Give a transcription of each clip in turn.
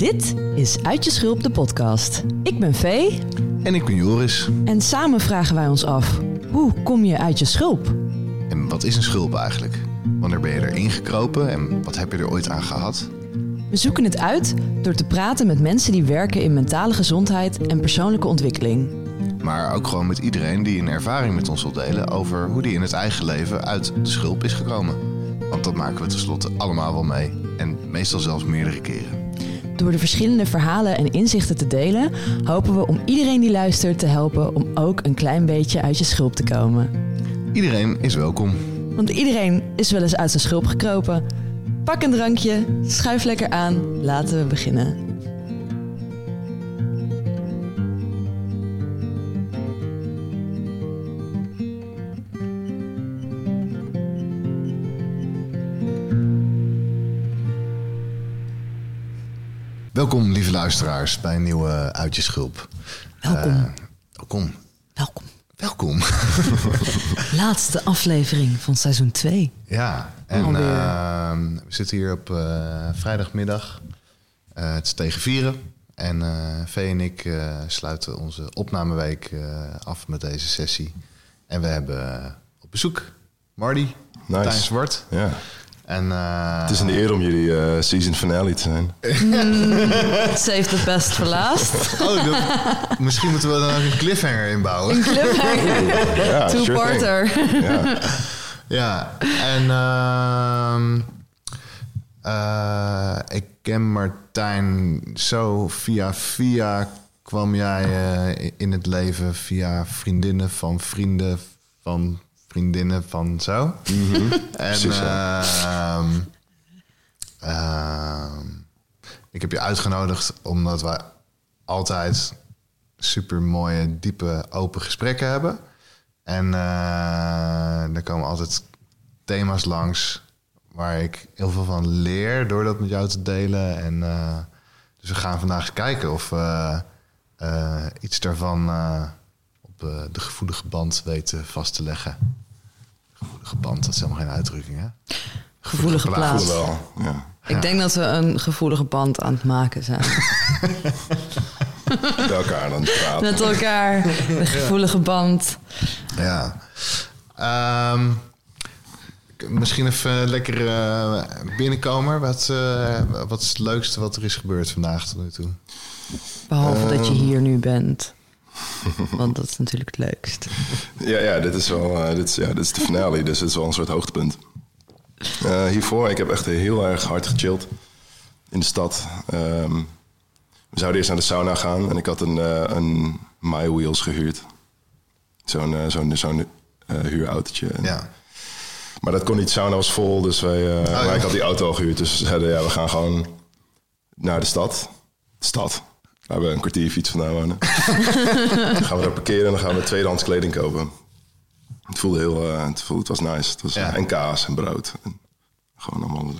Dit is Uit je Schulp, de podcast. Ik ben Vee En ik ben Joris. en samen vragen wij ons af... hoe kom je uit je schulp? En wat is een schulp eigenlijk? Wanneer ben je erin gekropen en wat heb je er ooit aan gehad? We zoeken het uit door te praten met mensen die werken in mentale gezondheid en persoonlijke ontwikkeling. Maar ook gewoon met iedereen die een ervaring met ons wil delen over hoe die in het eigen leven uit de schulp is gekomen. Want dat maken we tenslotte allemaal wel mee. En meestal zelfs meerdere keren. Door de verschillende verhalen en inzichten te delen... hopen we om iedereen die luistert te helpen om ook een klein beetje uit je schulp te komen. Iedereen is welkom. Want iedereen is wel eens uit zijn schulp gekropen. Pak een drankje, schuif lekker aan, laten we beginnen. Welkom lieve luisteraars bij een nieuwe Uit je Schulp. Welkom. Eh, welkom. Welkom. Welkom. Laatste aflevering van seizoen 2. Ja, en Alweer. eh, we zitten hier op eh, vrijdagmiddag. Eh, het is tegen vieren. En eh Vee en ik eh, sluiten onze opnameweek eh, af met deze sessie. En we hebben eh, op bezoek Marty, Martijn Zwart. Ja. En, eh, Het is een eer om jullie eh, season finale te zijn. Save the best for last. Oh, dat- misschien moeten we er nog een cliffhanger in bouwen. Ja, sure Two-parter. Ja. Ja, en ehm, eh, ik ken Martijn zo via via kwam jij eh, in het leven via vriendinnen van vrienden van vriendinnen van zo. En Precies, ehm, ehm, ik heb je uitgenodigd omdat we altijd super mooie, diepe, open gesprekken hebben. En eh er komen altijd thema's langs waar ik heel veel van leer door dat met jou te delen. En eh, dus we gaan vandaag eens kijken of eh, iets daarvan op eh, de gevoelige band weten vast te leggen. Gevoelige band, dat is helemaal geen uitdrukking, hè? Gevoelige plaats. wel. Ja. Ik denk dat we een gevoelige band aan het maken zijn. Met elkaar dan praten. Met elkaar. Een gevoelige band. Ja. Ehm, misschien even lekker eh, binnenkomen. Wat, eh, wat is het leukste wat er is gebeurd vandaag tot nu toe? Behalve dat Ehm. je hier nu bent. Want dat is natuurlijk het leukst. Ja, ja, dit is wel eh, dit is, ja, dit is de finale, dus het is wel een soort hoogtepunt. Eh, hiervoor, ik heb echt heel erg hard gechilled in de stad. Ehm, we zouden eerst naar de sauna gaan en ik had een, eh een My Wheels gehuurd. Zo'n zo'n zo'n eh, huurautootje. Ja. Maar dat kon niet, sauna was vol, dus wij, eh, ja. maar ik had die auto al gehuurd. Dus we zeiden, ja, we gaan gewoon naar de stad. De stad, waar we een kwartier fiets vandaan wonen. dan gaan we daar parkeren en dan gaan we tweedehands kleding kopen. Het voelde heel, eh, het, voelde, het was nice. Het was, Ja. En kaas en brood. En gewoon allemaal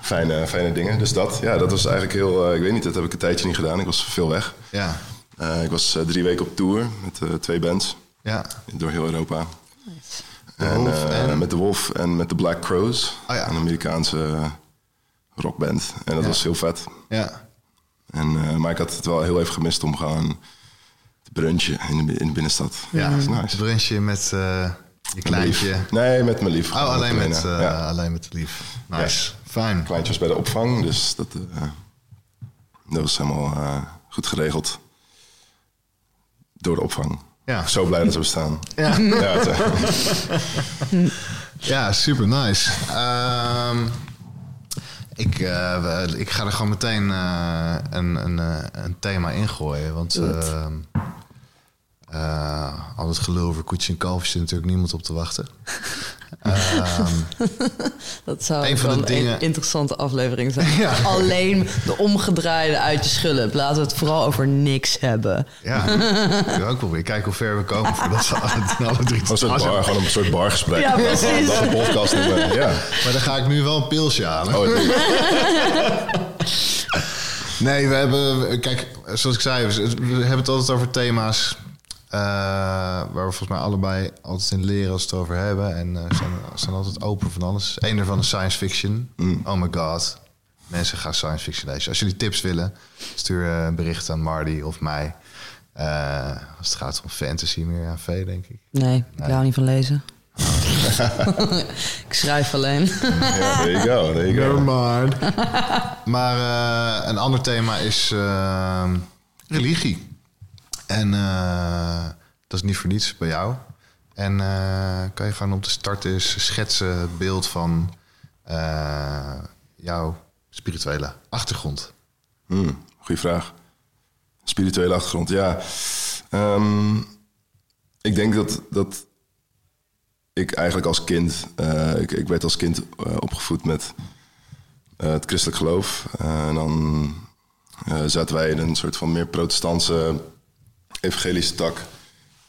fijne, fijne dingen. Dus dat, ja, dat was eigenlijk heel, eh, ik weet niet, dat heb ik een tijdje niet gedaan. Ik was veel weg. Ja. Eh, ik was drie weken op tour met eh, twee bands Ja. door heel Europa. De En, Wolf en- Met de Wolf en met de Black Crows. Oh ja. Een Amerikaanse rockband. En dat Ja. was heel vet. Ja. En, eh, maar ik had het wel heel even gemist om gewoon te brunchen in de, in de binnenstad. Ja. Dat is nice. brunchje met eh, je kleintje. Nee, met mijn lief. Oh, alleen met, eh, ja. alleen met de lief. Nice. Fijn. Kleintje was bij de opvang, dus dat, dat was helemaal goed geregeld. Door de opvang. Ja. Zo blij dat ze bestaan. Ja. Ja, Ja, super nice. Ehm, ik, eh, ik ga er gewoon meteen eh, een, een, eh, een thema ingooien. Want Doe eh, al het gelul over koetje en kalfjes zit natuurlijk niemand op te wachten. Ehm, Dat zou Een van de dingen- een interessante aflevering zijn. Ja. Alleen de omgedraaide uit je schulp. Laten we het vooral over niks hebben. ja, ik ook wel weer kijken hoe ver we komen voordat we alle, alle drie gewoon, een soort bar, gewoon een soort bargesprek. Ja, precies. Een podcast noemen. Ja. Maar dan ga ik nu wel een pilsje halen. Oh, Nee, we hebben... Kijk, zoals ik zei, we hebben het altijd over thema's... eh, waar we volgens mij allebei altijd in leren als we het over hebben. En eh zijn, zijn altijd open van alles. Eén daarvan is science fiction. Oh my god. mensen gaan science fiction lezen. Als jullie tips willen, stuur een bericht aan Marty of mij. Eh, als het gaat om fantasy, meer aan V, denk ik. Nee, ik Nee. hou niet van lezen. ik schrijf alleen. Ja, there you go, there you go. mind. maar eh, een ander thema is eh, religie. En eh, dat is niet voor niets bij jou. En eh, kan je gewoon om te starten eens schetsen het beeld van eh, jouw spirituele achtergrond? Hmm, goeie vraag. Spirituele achtergrond, ja. Ehm, ik denk dat, dat ik eigenlijk als kind... ik, ik werd als kind opgevoed met het christelijk geloof. En dan zaten wij in een soort van meer protestantse evangelische tak...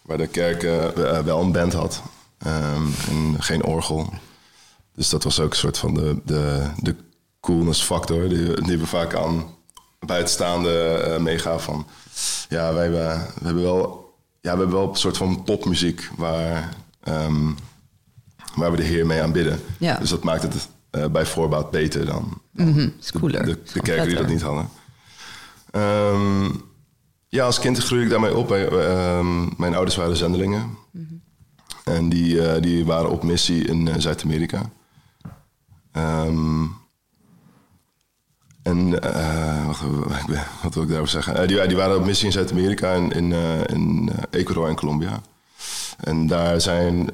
waar de kerk eh, eh, wel een band had ehm, en geen orgel. Dus dat was ook een soort van de, de, de coolness factor... die, die we vaak aan buitenstaande uh, meegaven van... Ja, wij hebben, we hebben wel, ja, we hebben wel een soort van popmuziek waar, ehm, waar we de Heer mee aanbidden. Ja. Dus dat maakt het uh, bij voorbaat beter dan de, de, de kerken die dat niet hadden. Ehm, ja, als kind groeide ik daarmee op. Ehm, mijn ouders waren zendelingen. En die, uh, die waren op missie in Zuid-Amerika. Ehm, en uh, wat, wat, wil ik daarover zeggen? Uh, die, die, waren op missie in Zuid-Amerika, in, in, uh, in Ecuador en Colombia. En daar zijn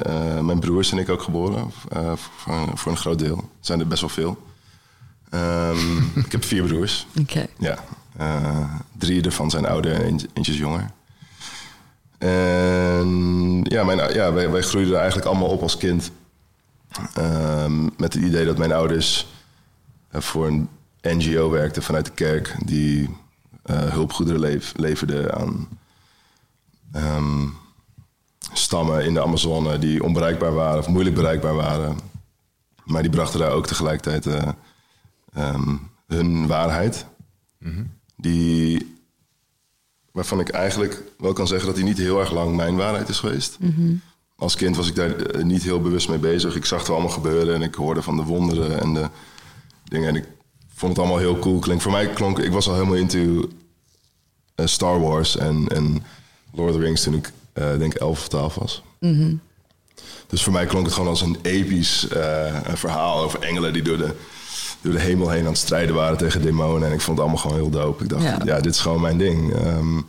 mijn broers en ik ook geboren, voor, voor, een groot deel. Er zijn er best wel veel. Um, ik heb vier broers. Okay. Ja, drie ervan zijn ouder en eentje, jonger. En ja, mijn, ja wij, wij groeiden eigenlijk allemaal op als kind. Um, met het idee dat mijn ouders voor een NGO werkte vanuit de kerk die uh, hulpgoederen leef, leverde aan um, stammen in de Amazone die onbereikbaar waren of moeilijk bereikbaar waren. Maar die brachten daar ook tegelijkertijd um, hun waarheid. Mm. Die, waarvan ik eigenlijk wel kan zeggen dat die niet heel erg lang mijn waarheid is geweest. Mm -hmm. Als kind was ik daar niet heel bewust mee bezig. Ik zag het allemaal gebeuren en ik hoorde van de wonderen en de dingen. En ik vond het allemaal heel cool klinken. Voor mij klonk ik was al helemaal into uh, Star Wars en, en Lord of the Rings toen ik uh, denk 11 of 12 was. Mm -hmm. Dus voor mij klonk het gewoon als een episch uh, verhaal over engelen die door de, door de hemel heen aan het strijden waren tegen demonen. En ik vond het allemaal gewoon heel dope. Ik dacht, ja, ja dit is gewoon mijn ding. Um,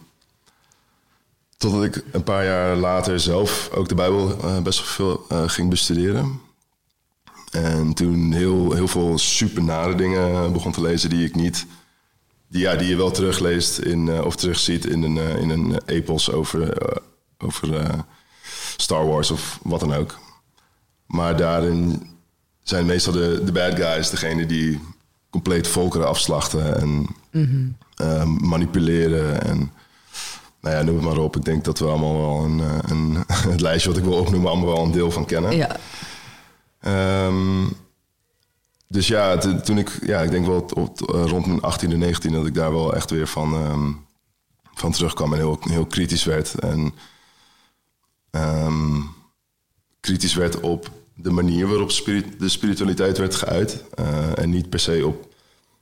totdat ik een paar jaar later zelf ook de Bijbel best wel veel ging bestuderen. En toen heel, heel veel super nare dingen begon te lezen die ik niet... Die, ja, die je wel terugleest in, uh, of terugziet in een, in een epos over, over Star Wars of wat dan ook. Maar daarin zijn meestal de, de bad guys degene die compleet volkeren afslachten en mm -hmm. manipuleren. En nou ja, noem het maar op. Ik denk dat we allemaal wel een, een, het lijstje wat ik wil opnoemen, allemaal wel een deel van kennen. Ja. Um, dus ja, toen ik, ja, ik denk wel op, rond mijn 18e, 19e dat ik daar wel echt weer van, um, van terugkwam en heel, heel kritisch werd. En um, kritisch werd op de manier waarop spirit, de spiritualiteit werd geuit. Uh, en niet per se op,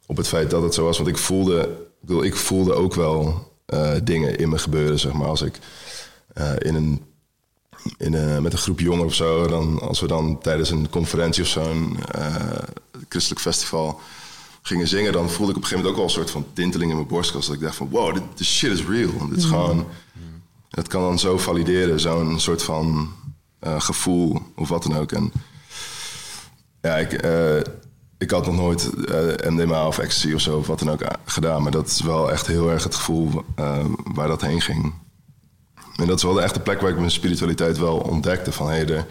op het feit dat het zo was. Want ik voelde, ik, bedoel, ik voelde ook wel uh, dingen in me gebeuren, zeg maar. Als ik uh, in een in een, met een groep jongeren of zo. Dan, als we dan tijdens een conferentie of zo'n christelijk festival gingen zingen, dan voelde ik op een gegeven moment ook al een soort van tinteling in mijn borstkast. Dat ik dacht van wow, dit, shit is real. Dit is gewoon, het kan dan zo valideren, zo'n soort van uh, gevoel of wat dan ook. En ja, ik, uh, ik had nog nooit MDMA of ecstasy of zo of wat dan ook gedaan, maar dat is wel echt heel erg het gevoel waar dat heen ging. En dat is wel de echte plek waar ik mijn spiritualiteit wel ontdekte. Van hé, hey, er,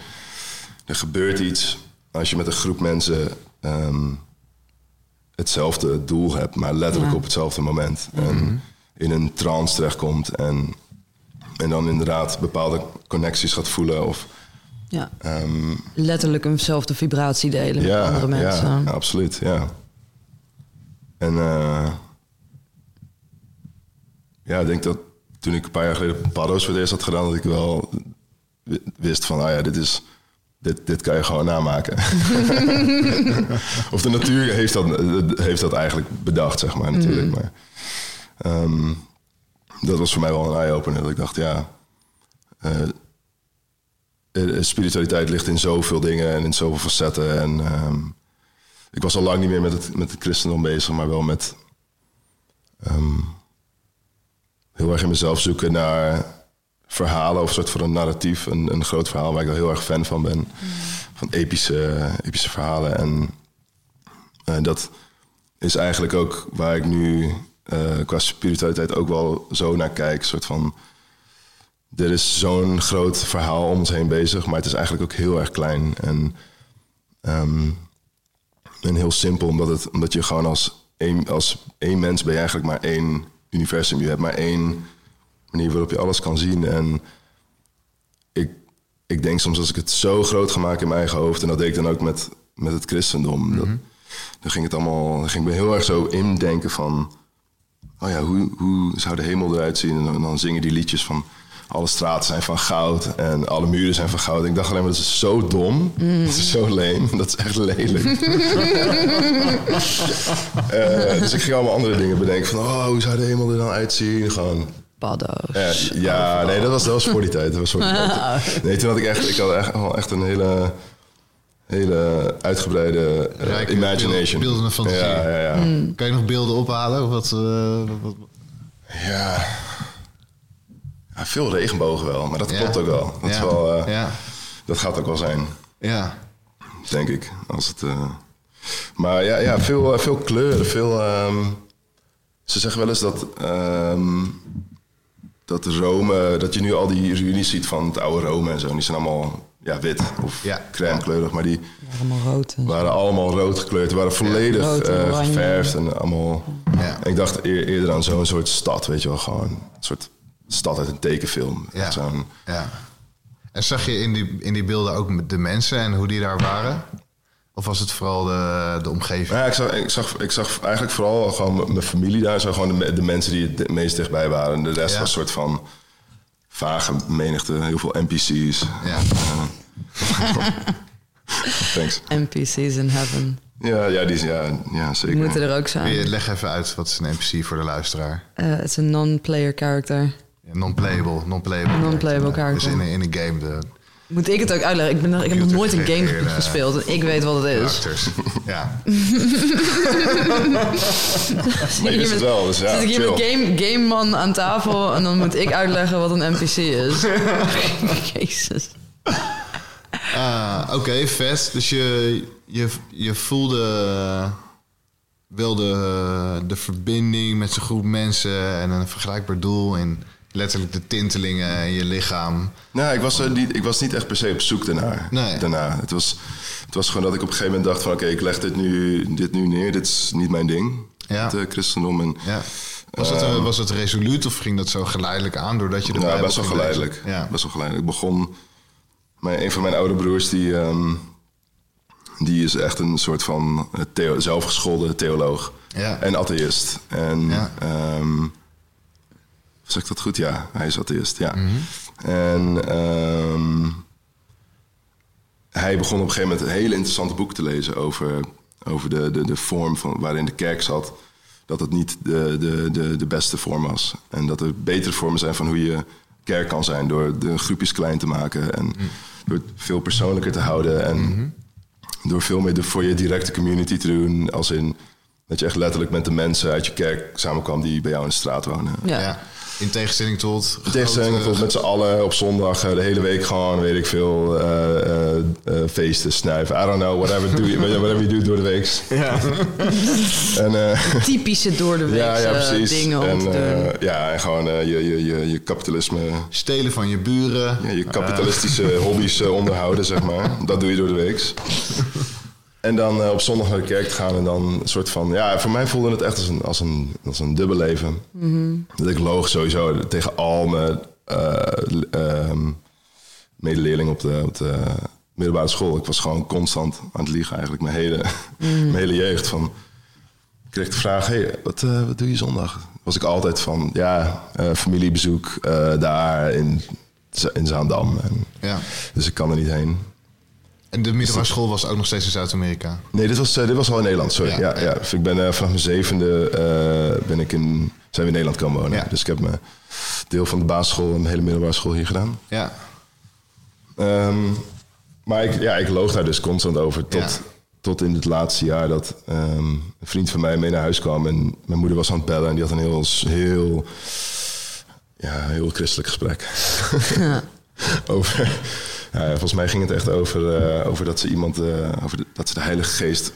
er gebeurt iets als je met een groep mensen um, hetzelfde doel hebt, maar letterlijk ja. op hetzelfde moment. Mm -hmm. En in een trance terechtkomt en, en dan inderdaad bepaalde connecties gaat voelen. Of, ja. Um, letterlijk eenzelfde vibratie delen ja, met andere mensen. Ja, absoluut, ja. En uh, ja, ik denk dat toen ik een paar jaar geleden paddo's voor het eerst had gedaan, dat ik wel wist van, ah ja, dit is, dit, dit kan je gewoon namaken. of de natuur heeft dat, heeft dat eigenlijk bedacht, zeg maar, natuurlijk. Maar ehm, dat was voor mij wel een eye-opener. Dat ik dacht, ja, eh, spiritualiteit ligt in zoveel dingen en in zoveel facetten. En ehm, ik was al lang niet meer met het, met het christendom bezig, maar wel met ehm, heel erg in mezelf zoeken naar verhalen of een soort van een narratief. Een, een groot verhaal waar ik wel heel erg fan van ben. Van epische, epische verhalen. En eh, dat is eigenlijk ook waar ik nu eh, qua spiritualiteit ook wel zo naar kijk. Een soort van, er is zo'n groot verhaal om ons heen bezig, maar het is eigenlijk ook heel erg klein. En, ehm, en heel simpel, omdat, het, omdat je gewoon als één, als één mens ben je eigenlijk maar één universum. Je hebt maar één manier waarop je alles kan zien. En ik, ik denk soms als ik het zo groot ga maken in mijn eigen hoofd, en dat deed ik dan ook met, met het christendom, dat, dan ging het allemaal, dan ging ik me heel erg zo indenken van, oh ja, hoe, hoe zou de hemel eruit zien? En dan, dan zingen die liedjes van, alle straten zijn van goud en alle muren zijn van goud. Ik dacht alleen maar, dat is zo dom. Dat is zo leem. Dat is echt lelijk. Eh, dus ik ging allemaal andere dingen bedenken. Van, oh, hoe zou de hemel er dan uitzien? Gewoon Paddo's. ja, ja, nee, dat was, dat was voor die tijd. Dat was voor die tijd. Nee, toen had ik echt, ik had echt, al echt een hele, hele uitgebreide eh, Rijke imagination. beeld- beeldende fantasie. Ja, ja, ja. Kan je nog beelden ophalen? Of wat, eh, wat- Ja. Ja. Veel regenbogen wel, maar dat Ja. klopt ook wel. Dat, is Ja. wel, eh, ja. dat gaat ook wel zijn, ja. denk ik. Als het, eh, Maar ja, ja veel, eh, veel kleuren, veel... ehm, Ze zeggen wel eens dat... ehm, dat Rome, dat je nu al die ruïnes ziet van het oude Rome en zo. Die zijn allemaal ja, wit of Ja. crème kleurig, maar die Allemaal rood. en zo. waren allemaal rood gekleurd. Die waren volledig Rood en geverfd en allemaal... Ja. En ik dacht eer- eerder aan zo'n soort stad, weet je wel. Gewoon een soort stad uit een tekenfilm. Ja. Zo'n, ja. En zag je in die, in die beelden ook de mensen en hoe die daar waren? Of was het vooral de, de omgeving? Nou ja, ik, zag, ik, zag, ik zag eigenlijk vooral gewoon mijn familie daar. Zo gewoon de, me- de mensen die het meest dichtbij waren. En de rest Ja. was een soort van vage menigte. Heel veel NPC's. Ja. Thanks. NPC's in heaven. Ja, ja, die, ja, ja zeker. Die moeten er ook je- zijn. Leg even uit, wat is een NPC voor de luisteraar? Eh, Het is een non-player character. Non-playable. Non-playable, Non-playable Dus in, een- in een game de Moet ik het ook uitleggen? Ik, ben, ik heb nog nooit een game gespeeld en ik weet wat het is. ja. Maar wist het wel, dus ja, Zit ik hier met game, game man aan tafel en dan moet ik uitleggen wat een NPC is. Jezus. Ah, Oké, vet. Dus je, je, je voelde wel de, de verbinding met zo'n groep mensen en een vergelijkbaar doel en letterlijk de tintelingen in je lichaam. Nou, ik was, er niet, ik was niet echt per se op zoek daarnaar. Nee. daarna. Het, was, het was gewoon dat ik op een gegeven moment dacht van... oké, ik leg dit nu, dit nu neer. Dit is niet mijn ding, Ja. het eh, christendom. En, Ja. Was het, eh, was het resoluut of ging dat zo geleidelijk aan doordat je de Ja, Bijbel best wel geleidelijk. Ja. Best wel geleidelijk. Ik begon... Mijn, een van mijn oude broers, die, ehm, die is echt een soort van eh, theo, zelfgeschoolde theoloog. Ja. En atheïst. En Ja. ehm, zeg ik dat goed? Ja, hij is atheïst, ja. Mhm. En ehm, hij begon op een gegeven moment een hele interessante boek te lezen over, over de, de, de vorm van, waarin de kerk zat. Dat het niet de, de, de, de beste vorm was. En dat er betere vormen zijn van hoe je kerk kan zijn. Door de groepjes klein te maken en door het veel persoonlijker te houden. En door veel meer de, voor je directe community te doen. Als in dat je echt letterlijk met de mensen uit je kerk samenkwam die bij jou in de straat wonen. Ja. Ja. In tegenstelling tot... In tegenstelling grote- tot met z'n allen op zondag eh, de hele week gewoon, weet ik veel, eh, eh, eh, feesten, snuiven. I don't know, whatever, do you, whatever you do door de week. Ja. En, eh, Typische door de week ja, ja, precies. dingen en, eh, ja, en gewoon je, je, je, je kapitalisme, Stelen van je buren. ja, je kapitalistische hobby's onderhouden, zeg maar. Dat doe je door de week. En dan eh, op zondag naar de kerk te gaan en dan een soort van... Ja, voor mij voelde het echt als een, als een, als een dubbel leven. Dat ik loog sowieso tegen al mijn ehm, medeleerlingen op de, op de middelbare school. Ik was gewoon constant aan het liegen eigenlijk mijn hele, mijn hele jeugd. Van, ik kreeg de vraag, hey, wat, eh, wat doe je zondag? Was ik altijd van, ja, familiebezoek daar in, in Zaandam. En, Ja. dus ik kan er niet heen. En de middelbare school was ook nog steeds in Zuid-Amerika. Nee, dit was, eh, dit was al in Nederland, sorry. Ja. Ja, ja, Dus ik ben eh, vanaf mijn zevende eh, ben ik in, zijn we in Nederland komen wonen. Ja. Dus ik heb mijn deel van de basisschool en mijn hele middelbare school hier gedaan. Ja. Ehm, maar ik, ja, ik loog daar dus constant over tot, Ja. tot in het laatste jaar dat ehm, een vriend van mij mee naar huis kwam. En mijn moeder was aan het bellen en die had een heel, heel, ja, heel christelijk gesprek. over, volgens mij ging het echt over, eh, over dat ze iemand, eh, over de, dat ze de Heilige Geest,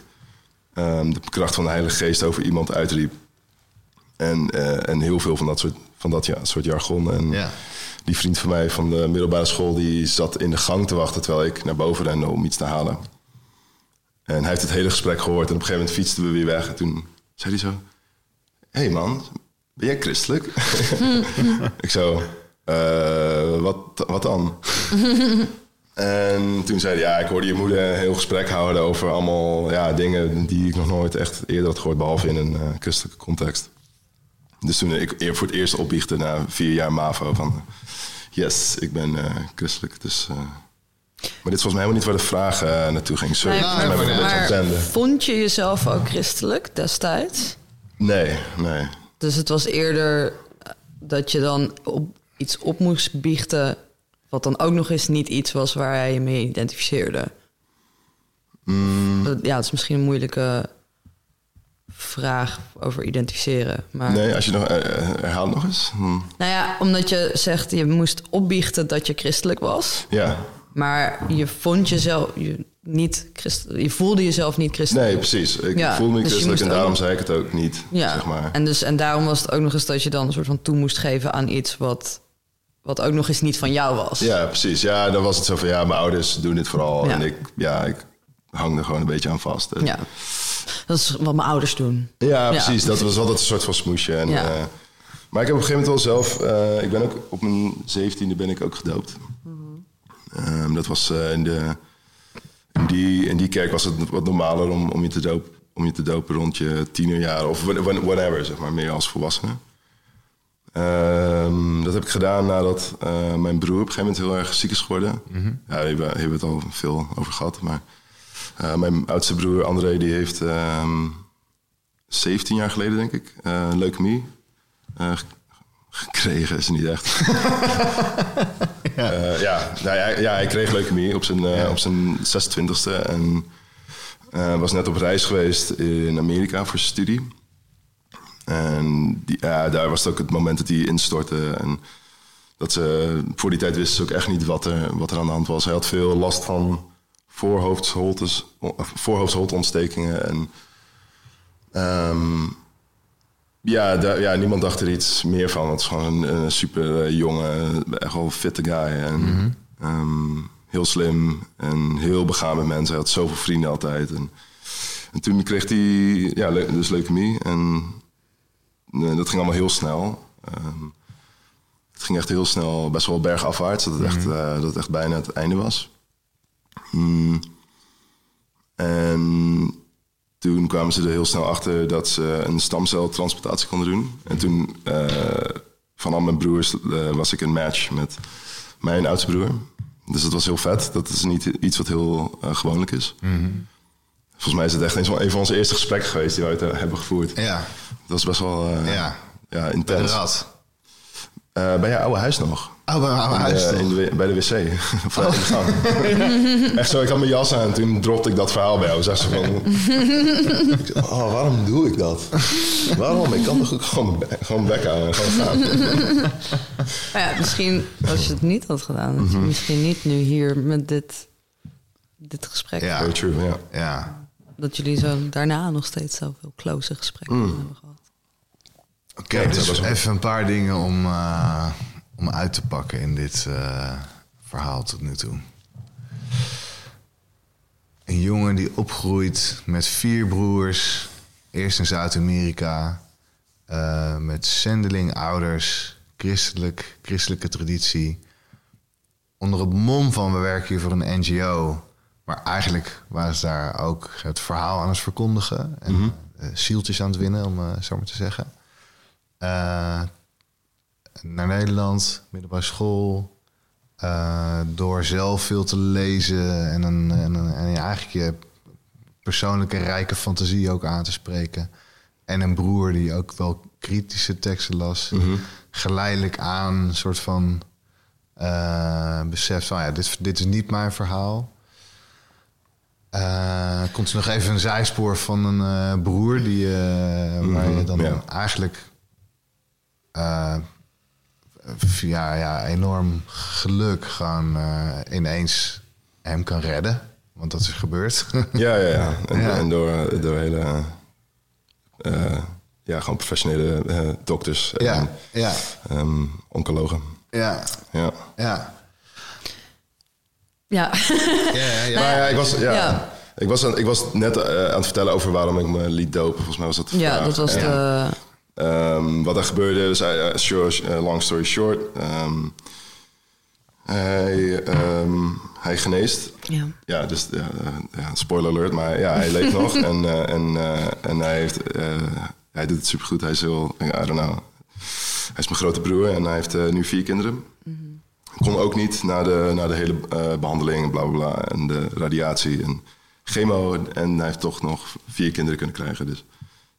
ehm, de kracht van de Heilige Geest over iemand uitriep. En, eh, en heel veel van dat soort, van dat ja, soort jargon. En Ja. die vriend van mij van de middelbare school, die zat in de gang te wachten terwijl ik naar boven rende om iets te halen. En hij heeft het hele gesprek gehoord en op een gegeven moment fietsten we weer weg. En toen zei hij zo, hé hey man, ben jij christelijk? ik zo, "Eh, wat, wat dan? en toen zei hij, ja, ik hoorde je moeder een heel gesprek houden over allemaal ja, dingen die ik nog nooit echt eerder had gehoord, behalve in een eh, christelijke context. Dus toen ik voor het eerst opbiechte na vier jaar MAVO van... Yes, ik ben eh, christelijk. Dus, eh, maar dit is volgens mij helemaal niet waar de vraag naartoe ging. Sorry, Nee, maar vond je jezelf ook christelijk destijds? Nee, nee. Dus het was eerder dat je dan op iets op moest biechten... wat dan ook nog eens niet iets was waar hij je mee identificeerde. Dat- Ja, het is misschien een moeilijke vraag over identificeren. Maar Nee, als je nog... eh, eh, herhaal het nog eens. Hm. Nou ja, omdat je zegt je moest opbiechten dat je christelijk was... Ja, maar je vond jezelf je niet christ, je voelde jezelf niet christelijk. nee, precies. Ik Ja, voel me dus christelijk en daarom ook- zei ik het ook niet, Ja, zeg maar. en, dus, en daarom was het ook nog eens dat je dan een soort van toe moest geven aan iets wat, wat ook nog eens niet van jou was. Ja, precies. Ja, dan was het zo van, ja, mijn ouders doen dit vooral. Ja. En ik, ja, ik hang er gewoon een beetje aan vast. En- Ja. Dat is wat mijn ouders doen. Ja, precies. Dat was altijd een soort van smoesje. En, Ja. eh, maar ik heb op een gegeven moment wel zelf... eh, ik ben ook op mijn zeventiende ben ik ook gedoopt. Ehm, dat was eh, in, de, in, die, in die kerk was het wat normaler om, om, je te dopen, om je te dopen rond je tienerjaar of whatever, zeg maar, meer als volwassene. Ehm, dat heb ik gedaan nadat eh, mijn broer op een gegeven moment heel erg ziek is geworden. Ja, daar hebben, we- het al veel over gehad. Maar eh, mijn oudste broer André, die heeft ehm, 17 jaar geleden, denk ik, eh leukemie gekregen. Is het niet echt. ja, ja, nou, ja, ja, hij kreeg leukemie op zijn, op zijn 26e. En was net op reis geweest in Amerika voor zijn studie. En die, ja, daar was het ook het moment dat hij instortte. En dat ze voor die tijd wisten ze ook echt niet wat er, wat er aan de hand was. Hij had veel last van voorhoofdsholtes, of voorhoofdsholteontstekingen. En ehm, ja, daar, ja, niemand dacht er iets meer van. Het is gewoon een, een super eh, jonge, echt wel fitte guy. En, ehm, heel slim en heel begaan met mensen. Hij had zoveel vrienden altijd. En, en toen kreeg hij ja, le- dus leukemie. En dat ging allemaal heel snel. Ehm, het ging echt heel snel, best wel bergafwaarts. Dat het, echt, eh, dat het echt bijna het einde was. Mm. En toen kwamen ze er heel snel achter dat ze een stamceltransplantatie konden doen. En toen, eh, van al mijn broers, eh, was ik een match met mijn oudste broer. Dus dat was heel vet. Dat is niet iets wat heel gewoonlijk is. Volgens mij is het echt een van, onze eerste gesprekken geweest die we eh, hebben gevoerd. Ja, Dat is best wel eh, ja. ja, intens. rat. Eh, bij je oude huis nog. Oh, bij mijn huis in de, bij de wc. Of in de gang. Echt zo, ik had mijn jas aan en toen dropte ik dat verhaal bij jou. Zeg ze van... Oh, waarom doe ik dat? Waarom? Ik kan toch ook gewoon, gewoon bek en gewoon gaan. Maar ja, misschien als je het niet had gedaan, je misschien niet nu hier met dit, dit gesprek. Ja. Very true, ja. Ja. Dat jullie zo daarna nog steeds zoveel close gesprekken hebben gehad. Oké, Ja, dus even een paar dingen om, eh, om uit te pakken in dit eh, verhaal tot nu toe. Een jongen die opgroeit met vier broers, eerst in Zuid-Amerika, eh, met zendeling ouders, christelijk, christelijke traditie. Onder het mom van we werken hier voor een NGO. Maar eigenlijk waren ze daar ook het verhaal aan het verkondigen. En eh, zieltjes aan het winnen, om eh, zo maar te zeggen. Eh, naar Nederland, middelbare school. door zelf veel te lezen en, een, en, een- en eigenlijk je persoonlijke rijke fantasie ook aan te spreken. En een broer die ook wel kritische teksten las. Geleidelijk aan een soort van besef van ja, dit, dit is niet mijn verhaal. Eh komt er nog even een zijspoor van een eh, broer die, eh, waar je dan ja. eigenlijk via ja, enorm geluk gewoon eh, ineens hem kan redden. Want dat is gebeurd. Ja, ja, ja. En, Ja. en door, door hele... ja, gewoon professionele dokters en ja, ja, ehm, oncologen. ja, Ja. ja. Ja, ja, ja. Maar ja, ik was, ja, Ja. Ik was, aan, ik was net eh, aan het vertellen over waarom ik me liet dopen. Volgens mij was dat de ja vraag. dat was En, de... ehm, wat er gebeurde, dus hij, short, eh, long story short. ehm, hij, ehm, hij geneest. Ja. Ja, dus ja, ja, spoiler alert, maar ja, hij leeft nog. En, eh, en, eh, en hij, heeft, eh, hij doet het supergoed. Hij is heel, I don't know. Hij is mijn grote broer en hij heeft nu vier kinderen. Kon ook niet na de, na de hele eh, behandeling en bla bla bla. En de radiatie en chemo. En hij heeft toch nog vier kinderen kunnen krijgen. Dus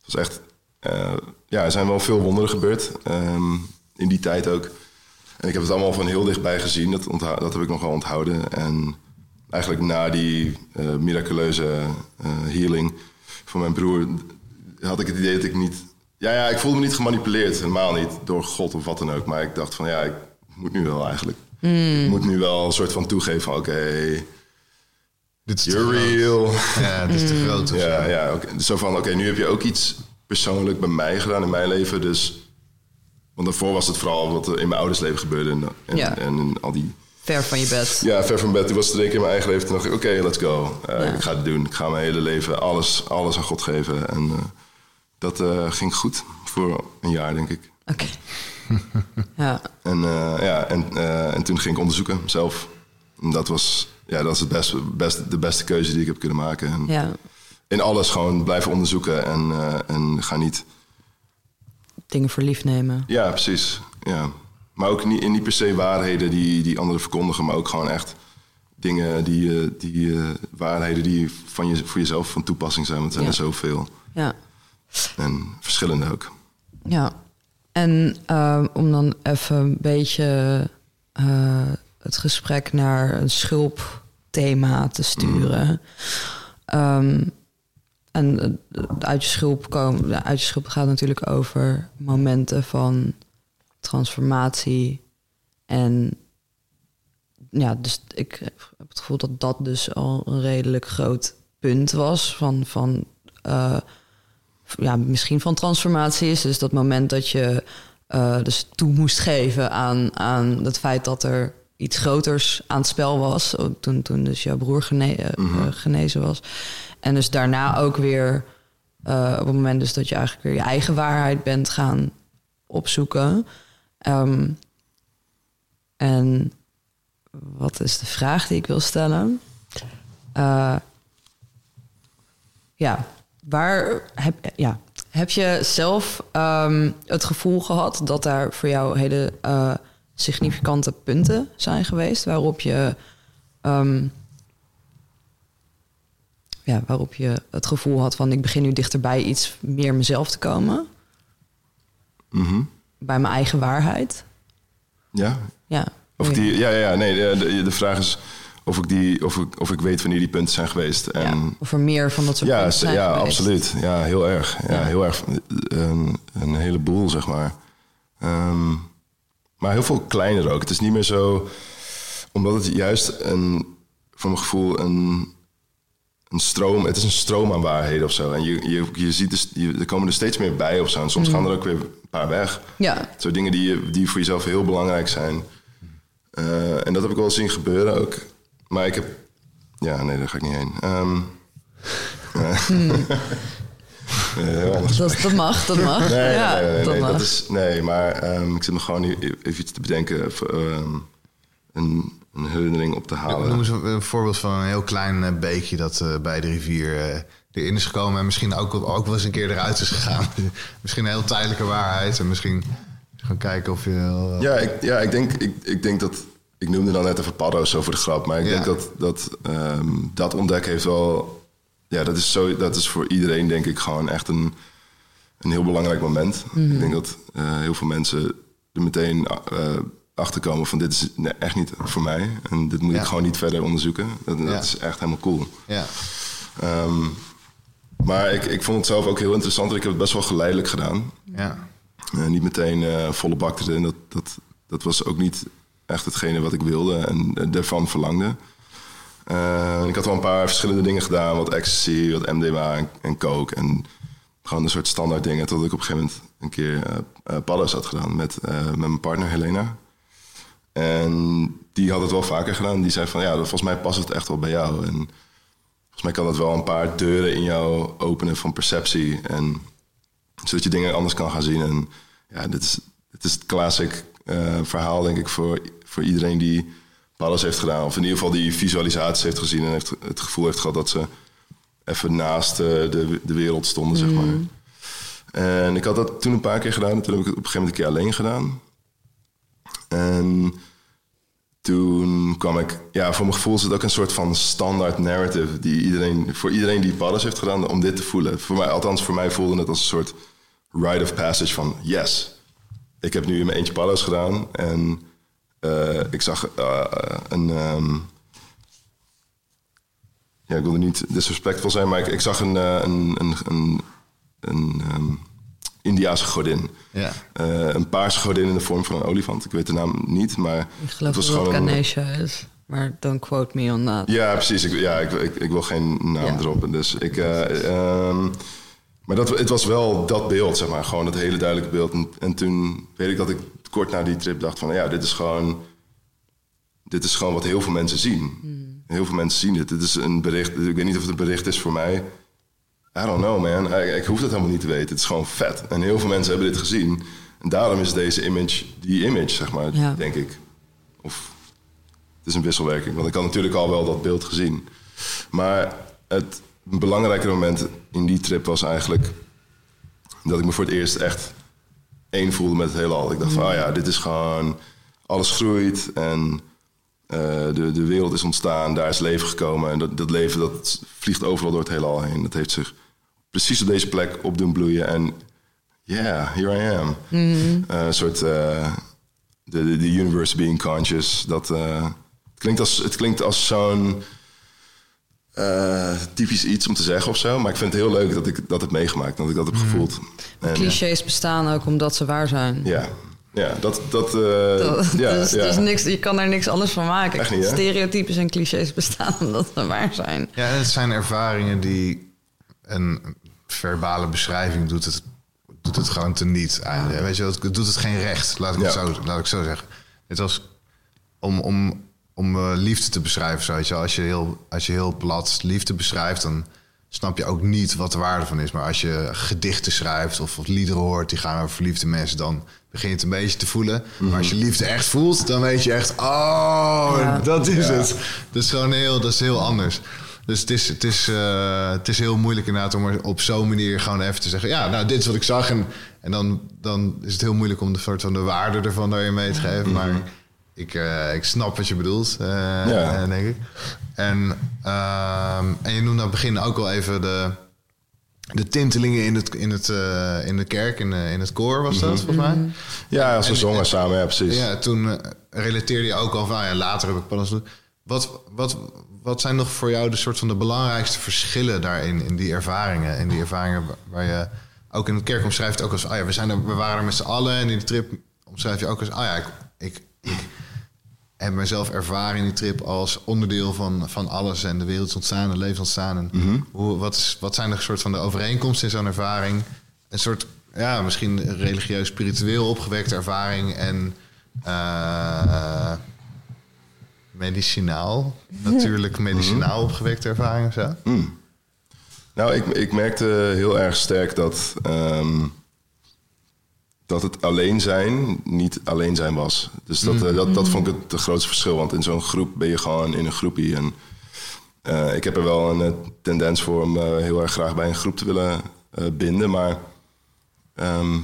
het was echt... eh, ja, er zijn wel veel wonderen gebeurd. ehm, in die tijd ook. En ik heb het allemaal van heel dichtbij gezien. Dat, dat heb ik nog wel onthouden. En eigenlijk na die eh, miraculeuze healing van mijn broer... had ik het idee dat ik niet... Ja, ja, ik voelde me niet gemanipuleerd. Helemaal niet door God of wat dan ook. Maar ik dacht van ja, ik moet nu wel eigenlijk. Ik moet nu wel een soort van toegeven van oké, Dit is te you're groot. real. Ja, dit is te groot. of Ja, zo. ja oké. zo van oké, nu heb je ook iets persoonlijk bij mij gedaan in mijn leven. Dus, want daarvoor was het vooral wat er in mijn ouders leven gebeurde. En, en, Ja. en in al die Ver van je bed. ja, ver van bed. Toen was het er keer in mijn eigen leven. Toen dacht ik, oké, let's go. Eh, Ja. Ik ga het doen. Ik ga mijn hele leven alles, alles aan God geven. En eh, dat eh, ging goed voor een jaar, denk ik. Oké. Ja. En, eh, ja, en, eh, en toen ging ik onderzoeken zelf. En dat was, ja, dat is het beste, de beste keuze die ik heb kunnen maken. En ja, In alles gewoon blijven onderzoeken en, eh, en ga niet... dingen voor lief nemen. Ja, precies. Ja. Maar ook niet, in niet per se waarheden die, die anderen verkondigen, maar ook gewoon echt dingen die, die waarheden die van je, voor jezelf van toepassing zijn. Want er zijn Ja. er zoveel. Ja. En verschillende ook. Ja, en ehm, om dan even een beetje eh, het gesprek naar een schulpthema te sturen. Ehm, en eh, uit je schulp komen, uit je schulp gaat natuurlijk over momenten van transformatie. En ja, dus ik heb het gevoel dat dat dus al een redelijk groot punt was van, van eh, ja, misschien van transformatie is. Dus dat moment dat je eh, dus toe moest geven aan, aan het feit dat er iets groters aan het spel was. Toen, toen dus jouw broer gene- eh, eh, genezen was. En dus daarna ook weer op het moment dus dat je eigenlijk weer je eigen waarheid bent gaan opzoeken. Ehm, en wat is de vraag die ik wil stellen? Ja, waar heb, ja, heb je zelf ehm, het gevoel gehad dat daar voor jou hele eh, significante punten zijn geweest waarop je, ehm, ja, waarop je het gevoel had van ik begin nu dichterbij iets meer mezelf te komen, Mhm. bij mijn eigen waarheid? Ja? Ja. Of die, ja, ja, ja, nee, de, de vraag is of ik, die, of, ik, of ik weet wanneer die punten zijn geweest. En, ja. Of er meer van dat soort Ja, punten zijn ja geweest. absoluut. Ja, heel erg. Ja, Ja. heel erg. Een, een heleboel, zeg maar. Ehm, maar heel veel kleiner ook. Het is niet meer zo... Omdat het juist een, voor mijn gevoel een, een stroom... Het is een stroom aan waarheden of zo. En je, je, je ziet dus, je, er komen er steeds meer bij of zo. En soms gaan er ook weer een paar weg. Ja, Zo dingen die, je- die voor jezelf heel belangrijk zijn. Eh, en dat heb ik wel zien gebeuren ook. Maar ik heb... Ja, nee, daar ga ik niet heen. Heel anders. dat, dat mag, dat mag. Nee, ja, nee, nee, nee, dat nee, mag. dat is, nee, maar ehm, ik zit me gewoon even iets te bedenken. Ehm, een, een herinnering op te halen. Noem eens een, een voorbeeld van een heel klein eh, beekje dat eh, bij de rivier eh, erin is gekomen. En misschien ook, ook wel eens een keer eruit is gegaan. misschien een heel tijdelijke waarheid. En misschien gewoon kijken of je... Ja, ik, ja, ik denk, ik, ik denk dat ik noemde dan net even paddo's zo voor de grap. Maar ik Ja. denk dat dat, ehm, dat ontdekken heeft wel... Ja, dat is, zo, dat is voor iedereen denk ik gewoon echt een, een heel belangrijk moment. Ik denk dat eh, heel veel mensen er meteen eh achter komen van dit is nee, echt niet voor mij. En dit moet Ja. ik gewoon niet verder onderzoeken. Dat, is echt helemaal cool. Ja. Ehm, maar ik, ik vond het zelf ook heel interessant. Ik heb het best wel geleidelijk gedaan. Ja. Eh, niet meteen volle bak erin. Dat, dat, dat was ook niet echt hetgene wat ik wilde en daarvan verlangde. Eh, ik had wel een paar verschillende dingen gedaan. Wat ecstasy, wat MDMA en, en coke. En gewoon een soort standaard dingen. Tot ik op een gegeven moment een keer paddo's had gedaan met, met mijn partner Helena. En die had het wel vaker gedaan. Die zei van ja, volgens mij past het echt wel bij jou. En volgens mij kan dat wel een paar deuren in jou openen van perceptie. En zodat je dingen anders kan gaan zien. En ja, dit is, dit is het classic eh, verhaal, denk ik, voor, voor iedereen die alles heeft gedaan. Of in ieder geval die visualisaties heeft gezien en heeft, het gevoel heeft gehad dat ze even naast eh, de, de wereld stonden, zeg maar. En ik had dat toen een paar keer gedaan. En toen heb ik het op een gegeven moment een keer alleen gedaan. En toen kwam ik, ja, voor mijn gevoel is het ook een soort van standaard narrative die iedereen, voor iedereen die paddes heeft gedaan, om dit te voelen. Voor mij, althans, voor mij voelde het als een soort rite of passage van yes. Ik heb nu in mijn eentje paddo's gedaan en eh, ik zag eh, een. ehm, ja, ik wilde niet disrespectvol zijn, maar ik, ik zag een, eh, een, een, een, een ehm, Indiaanse godin. Ja. Eh, een paarse godin in de vorm van een olifant. Ik weet de naam niet, maar Ik geloof het was dat het Ganesha is. Maar don't quote me on that. ja, precies. Ik, ja, ik, ik, ik wil geen naam Ja. droppen. Dus ik, eh, ehm, maar dat, het was wel dat beeld, zeg maar. Gewoon dat hele duidelijke beeld. En, en toen weet ik dat ik kort na die trip dacht van... ja, dit is gewoon... Dit is gewoon wat heel veel mensen zien. Heel veel mensen zien dit. Dit is een bericht... Ik weet niet of het een bericht is voor mij. I don't know, man. Ik, ik hoef dat helemaal niet te weten. Het is gewoon vet. En heel veel mensen hebben dit gezien. En daarom is deze image die image, zeg maar, Ja. denk ik. Of het is een wisselwerking. Want ik had natuurlijk al wel dat beeld gezien. Maar het belangrijke moment in die trip was eigenlijk... dat ik me voor het eerst echt één voelde met het heelal. Ik dacht van, oh ja, dit is gewoon... Alles groeit en eh, de, de wereld is ontstaan. Daar is leven gekomen. En dat, dat leven dat vliegt overal door het heelal heen. Dat heeft zich precies op deze plek op doen bloeien. En yeah, here I am. Eh, een soort... eh, de, de, de universe being conscious. Dat, het klinkt als, het klinkt als zo'n eh, typisch iets om te zeggen of zo. Maar ik vind het heel leuk dat ik dat heb meegemaakt. Dat ik dat heb gevoeld. En, Clichés bestaan ook omdat ze waar zijn. ja, ja, dat... dat, eh, Dat- ja, dus, ja. dus niks, je kan er niks anders van maken. Echt niet, hè? Stereotypes en clichés bestaan omdat ze waar zijn. Ja, en het zijn ervaringen die een verbale beschrijving doet het, doet het gewoon teniet. Weet je, het doet het geen recht, laat ik, het Ja. zo, laat ik zo zeggen. Het was om, om, om eh, liefde te beschrijven, zo, weet je. Als je, heel, als je heel plat liefde beschrijft, dan snap je ook niet wat de waarde van is. Maar als je gedichten schrijft of, of liederen hoort die gaan over verliefde mensen, dan begin je het een beetje te voelen. Maar als je liefde echt voelt, dan weet je echt, oh, Ja. dat is het. Dat is gewoon heel, dat is heel anders. Dus het is, het, is, eh, het is heel moeilijk inderdaad om er op zo'n manier gewoon even te zeggen... ja, nou, dit is wat ik zag. En, en dan, dan is het heel moeilijk om de soort van de waarde ervan daarin mee te geven. Maar ik, eh, ik snap wat je bedoelt, eh, Ja. eh, denk ik. En, ehm, en je noemde aan het begin ook al even de, de tintelingen in, het, in, het, in de kerk, in, in het koor was dat, volgens mij. ja, als we En- zongen en- samen, ja, precies. Ja, toen relateerde je ook al van, ah ja, later heb ik pas. Wat, wat, wat zijn nog voor jou de soort van de belangrijkste verschillen daarin, in die ervaringen? En die ervaringen wa- waar je ook in het kerk omschrijft, ook als, ah ja, we, zijn er, we waren er met z'n allen. En in de trip omschrijf je ook als, ah ja, ik, ik, ik heb mezelf ervaren in die trip als onderdeel van, van alles. En de wereld is ontstaan, het leven is ontstaan. En hoe, wat, is, wat zijn de soort van de overeenkomsten in zo'n ervaring? Een soort, ja, misschien religieus, spiritueel opgewekte ervaring en eh, medicinaal, natuurlijk medicinaal opgewekte ervaring of zo. Nou, ik, ik merkte heel erg sterk dat, ehm, dat het alleen zijn niet alleen zijn was. Dus dat, eh, dat, dat vond ik het, grootste verschil. Want in zo'n groep ben je gewoon in een groepie. En eh, ik heb er wel een eh, tendens voor om heel erg graag bij een groep te willen binden. Maar ehm,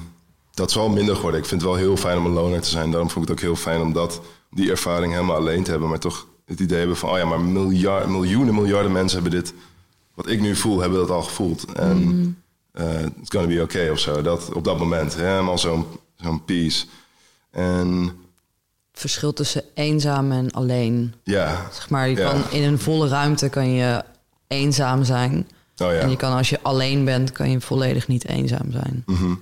dat is wel minder geworden. Ik vind het wel heel fijn om een loner te zijn. Daarom vond ik het ook heel fijn om dat, die ervaring helemaal alleen te hebben, maar toch het idee hebben van, oh ja, maar miljard, miljoenen, miljarden mensen hebben dit, wat ik nu voel, hebben dat al gevoeld. En eh, it's gonna be okay of zo. Dat, op dat moment, helemaal zo'n zo'n peace. En Verschil tussen eenzaam en alleen. ja, Zeg maar, je Ja. kan in een volle ruimte kan je eenzaam zijn. oh ja. En je kan als je alleen bent, kan je volledig niet eenzaam zijn. Mhm.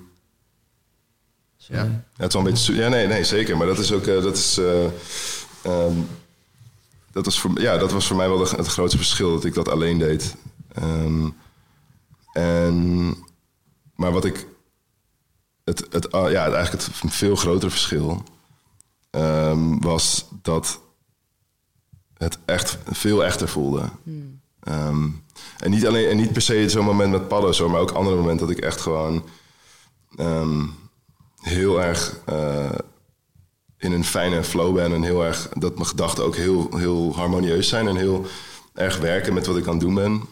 Sorry. Ja. Ja, het is wel een beetje... Ja, nee, nee, zeker. Maar dat is ook... eh, dat is... eh, ehm, dat, was voor, ja, dat was voor mij wel de- het grootste verschil, dat ik dat alleen deed. Ehm, en, maar wat ik... Het, het, ah, ja, eigenlijk het veel grotere verschil ehm, was dat het echt veel echter voelde. Ehm, en, niet alleen, en niet per se zo'n moment met padden, zo, maar ook andere momenten dat ik echt gewoon ehm, heel erg eh, in een fijne flow ben. En heel erg dat mijn gedachten ook heel, heel harmonieus zijn en heel erg werken met wat ik aan het doen ben.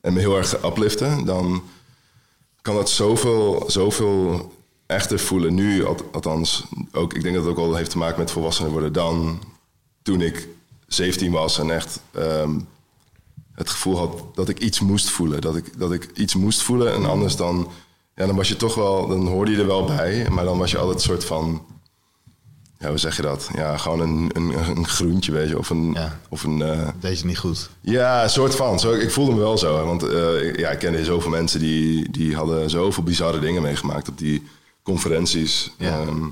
En me heel erg upliften, dan kan dat zoveel, zoveel echter voelen. Nu, al- althans, ook, ik denk dat het ook wel heeft te maken met volwassenen worden dan toen ik 17 was en echt ehm, het gevoel had dat ik iets moest voelen. Dat ik, dat ik iets moest voelen en anders dan, ja, dan was je toch wel, dan hoorde je er wel bij, maar dan was je altijd een soort van, ja, hoe zeg je dat? Ja, gewoon een, een, een groentje, weet je, of een, Ja. of een eh, Deed je niet goed. ja, een soort van. Zo, ik voelde me wel zo. hè, Want eh, ja, ik kende zoveel mensen die, die hadden zoveel bizarre dingen meegemaakt op die conferenties. Ja. Ehm,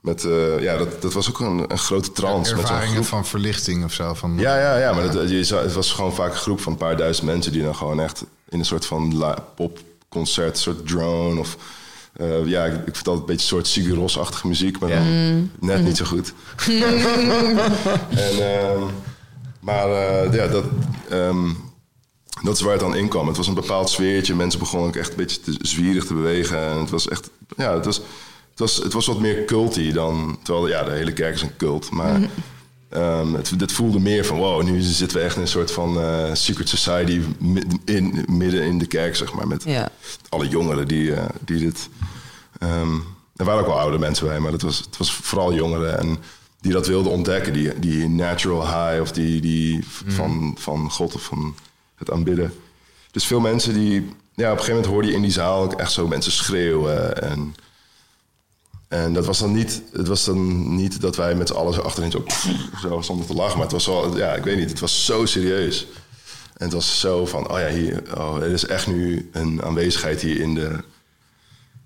met, eh, ja, dat, dat was ook een, een grote trance. met zo'n Ervaringen groep. van verlichting of zo. Van, Ja, ja, ja, maar dat, je, het was gewoon vaak een groep van een paar duizend mensen die dan gewoon echt in een soort van popconcert, een soort drone of eh, ja, ik, ik vind altijd een beetje een soort Sigur Rós-achtige muziek, maar Ja. dan net niet zo goed. en, ehm, maar eh, ja, dat, ehm, dat is waar het dan in kwam. Het was een bepaald sfeertje. Mensen begonnen ook echt een beetje te zwierig te bewegen. En het was echt, ja, het was, het was, het was wat meer culty dan, terwijl ja, de hele kerk is een cult, maar... Ehm, het, voelde meer van, wow, nu zitten we echt in een soort van eh, secret society mi- in, midden in de kerk, zeg maar. Met Ja. alle jongeren die, eh, die dit... ehm, er waren ook wel oude mensen bij, maar het was, het was vooral jongeren. En die dat wilden ontdekken, die, die natural high of die, die van, van God of van het aanbidden. Dus veel mensen die... Ja, op een gegeven moment hoorde je in die zaal ook echt zo mensen schreeuwen en... En dat was dan niet, het was dan niet dat wij met z'n allen zo achterin zo, zo stonden te lachen. Maar het was wel, ja, ik weet niet, het was zo serieus. En het was zo van, oh ja, hier, oh, er is echt nu een aanwezigheid hier in de...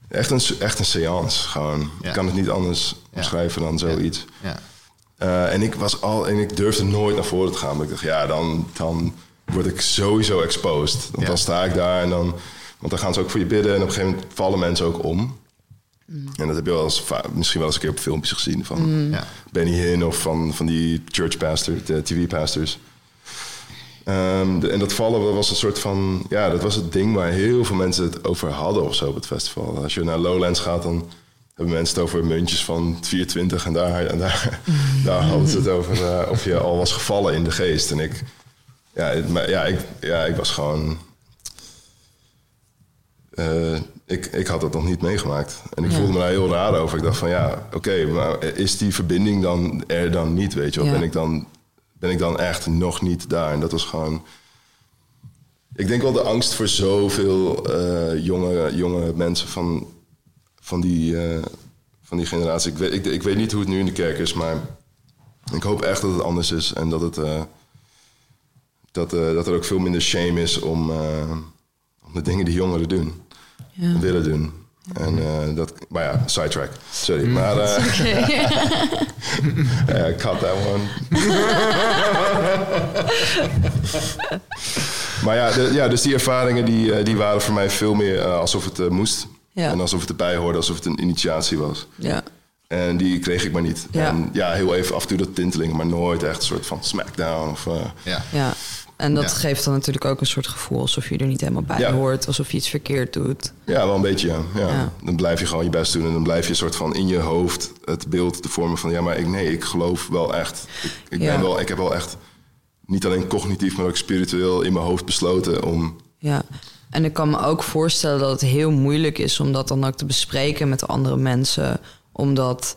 Echt een, echt een seance, gewoon. Ja. Ik kan het niet anders Ja. omschrijven dan zoiets. Ja. Eh, en ik was al, en ik durfde nooit naar voren te gaan. Want ik dacht, ja, dan, dan word ik sowieso exposed. Want dan sta ik daar en dan, want dan gaan ze ook voor je bidden. En op een gegeven moment vallen mensen ook om. En dat heb je wel eens, misschien wel eens een keer op filmpjes gezien van Ja. Benny Hinn of van, van die church pastor, de TV-pastors. Ehm, de- en dat vallen dat was een soort van, ja, dat was het ding waar heel veel mensen het over hadden of zo op het festival. Als je naar Lowlands gaat, dan hebben mensen het over muntjes van 24 en daar, en daar, daar hadden ze het over eh, of je al was gevallen in de geest. En ik, ja, het- maar, ja, ik, ja, ik was gewoon, eh, ik, ik had dat nog niet meegemaakt. En ik Ja. voelde me daar heel raar over. Ik dacht van ja, oké, maar is die verbinding dan er dan niet, weet je wel? Ja. Ben, ik dan, ben ik dan echt nog niet daar? En dat was gewoon... Ik denk wel de angst voor zoveel eh, jonge, jonge mensen van, van, die, eh, van die generatie. Ik weet, ik, ik weet niet hoe het nu in de kerk is, maar ik hoop echt dat het anders is. En dat, het, eh, dat, dat er ook veel minder shame is om, om de dingen die jongeren doen Ja. willen doen. En eh, dat, maar ja, sidetrack. Sorry, maar. eh ja, cut that one. maar ja, de- ja, dus die ervaringen die, eh, die waren voor mij veel meer eh, alsof het moest. Ja. En alsof het erbij hoorde, alsof het een initiatie was. Ja. En die kreeg ik maar niet. Ja. En ja, heel even af en toe dat tintelingen, maar nooit echt een soort van smackdown. Of, eh, Ja. ja. En dat Ja. geeft dan natuurlijk ook een soort gevoel alsof je er niet helemaal bij Ja. hoort, alsof je iets verkeerd doet. Ja, wel een beetje, ja. ja. Dan blijf je gewoon je best doen en dan blijf je soort van in je hoofd het beeld te vormen van... ja, maar ik, nee, ik geloof wel echt. Ik, ik, ben wel, ik heb wel echt niet alleen cognitief, maar ook spiritueel in mijn hoofd besloten om... Ja, en ik kan me ook voorstellen dat het heel moeilijk is om dat dan ook te bespreken met andere mensen. Omdat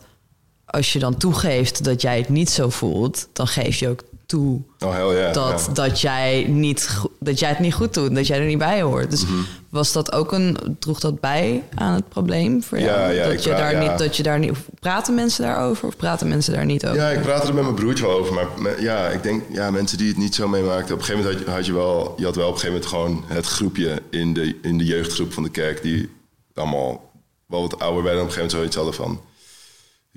als je dan toegeeft dat jij het niet zo voelt, dan geef je ook toe Oh, yeah. dat, dat, jij niet, dat jij het niet goed doet, dat jij er niet bij hoort. Dus Mhm. was dat ook een, droeg dat bij aan het probleem voor jou? Ja, dat, je daar ja. niet, dat je daar niet. Praten mensen daarover of praten mensen daar niet over? Ja, ik praatte er met mijn broertje wel over. Maar me- ja, ik denk, ja, mensen die het niet zo meemaakten. Op een gegeven moment had je, had je wel, je had wel op een gegeven moment gewoon het groepje in de, in de jeugdgroep van de kerk. Die allemaal wel wat ouder werden. En op een gegeven moment zoiets hadden van.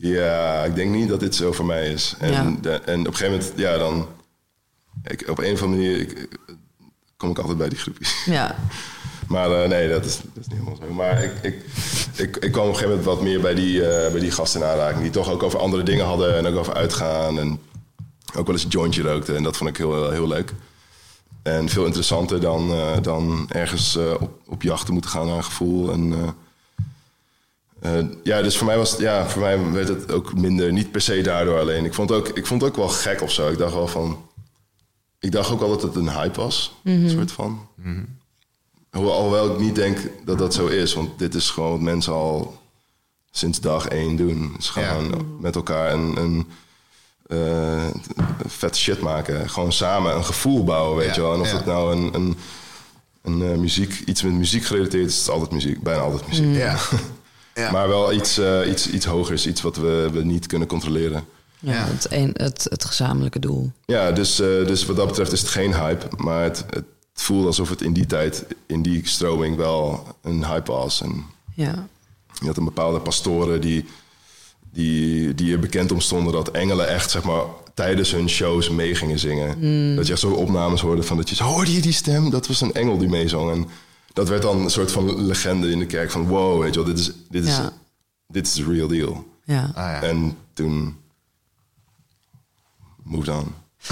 Ja, ik denk niet dat dit zo voor mij is. En, Ja. de- en op een gegeven moment, ja, dan. Ik, op een of andere manier ik, kom ik altijd bij die groepjes. Ja, Maar eh, nee, dat is, dat is niet helemaal zo. Maar ik, ik, ik, ik kwam op een gegeven moment wat meer bij die, eh, bij die gasten in aanraking. Die toch ook over andere dingen hadden en ook over uitgaan. En ook wel eens een jointje rookten. En dat vond ik heel, heel leuk. En veel interessanter dan, eh, dan ergens eh, op, op jacht te moeten gaan naar een gevoel. En, eh, ja, dus voor mij, was, ja, voor mij werd het ook minder. Niet per se daardoor alleen. Ik vond, het ook, ik vond het ook wel gek of zo. Ik dacht wel van... Ik dacht ook al dat het een hype was. Een soort van. Hoewel alhoewel ik niet denk dat dat zo is. Want dit is gewoon wat mensen al sinds dag één doen. Dus gewoon met elkaar een, een eh, vet shit maken. Gewoon samen een gevoel bouwen, weet Ja, je wel. En of ja. het nou een, een, een eh, muziek, iets met muziek gerelateerd is, is het altijd muziek. Bijna altijd muziek. Ja. Ja. Maar wel iets, eh, iets, iets hogers, iets wat we, we niet kunnen controleren. ja, Ja. Het, een, het, het gezamenlijke doel. Ja, dus, eh, dus wat dat betreft is het geen hype. Maar het, het voelde alsof het in die tijd, in die stroming, wel een hype was. En Ja, je had een bepaalde pastoren die, die, die er bekend om stonden dat engelen echt, zeg maar, tijdens hun shows mee gingen zingen. Dat je echt zo opnames hoorde van dat je zo, hoorde je die stem? Dat was een engel die meezong. En dat werd dan een soort van legende in de kerk van, wow, weet je wel, dit is, dit is, Ja. dit is the real deal. ja. Ah, ja. En toen moved on.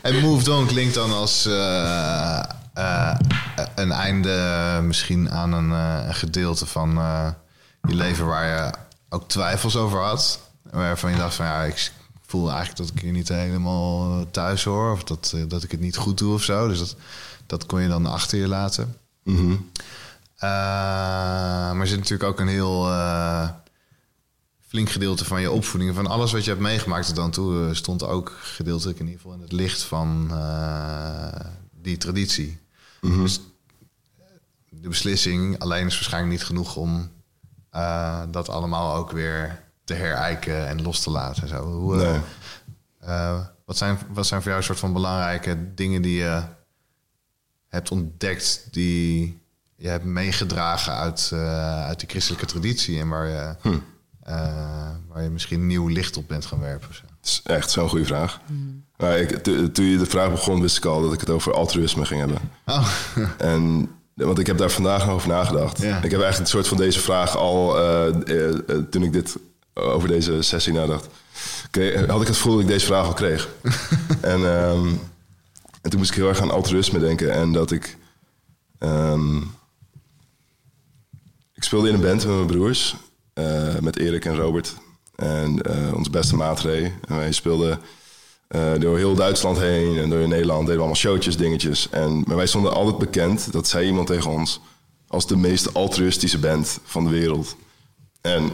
En Moved On klinkt dan als eh, eh, een einde misschien aan een, eh, een gedeelte van eh, je leven waar je ook twijfels over had. Waarvan je dacht van ja, ik voel eigenlijk dat ik hier niet helemaal thuis hoor. Of dat, eh, dat ik het niet goed doe of zo. Dus dat, dat kon je dan achter je laten. Mhm. Eh, maar er zit natuurlijk ook een heel eh, flink gedeelte van je opvoeding. Van alles wat je hebt meegemaakt tot dan toe... eh, stond ook gedeeltelijk in ieder geval in het licht van eh, die traditie. Dus de beslissing alleen is waarschijnlijk niet genoeg om eh, dat allemaal ook weer te herijken en los te laten. en Zo. Hoe, eh, Nee. eh, wat, zijn, wat zijn voor jou een soort van belangrijke dingen die je hebt ontdekt, die je hebt meegedragen uit, eh, uit de christelijke traditie en waar je, eh, waar je misschien nieuw licht op bent gaan werpen? zo? Dat is echt zo'n goede vraag. Maar ik, to- toen je de vraag begon, wist ik al dat ik het over altruïsme ging hebben. Oh, En, want ik heb daar vandaag nog over nagedacht. Ja. Ik heb eigenlijk een soort van deze vraag al, eh, eh, eh, toen ik dit over deze sessie nadacht, kreeg- had ik het gevoel dat ik deze vraag al kreeg. en, ehm, en toen moest ik heel erg aan altruïsme denken en dat ik... ehm, ik speelde in een band met mijn broers, eh, met Erik en Robert. En eh onze beste maat. En wij speelden eh, door heel Duitsland heen en door Nederland. Deden we allemaal showtjes, dingetjes. En, maar wij stonden altijd bekend, dat zei iemand tegen ons... als de meest altruïstische band van de wereld. En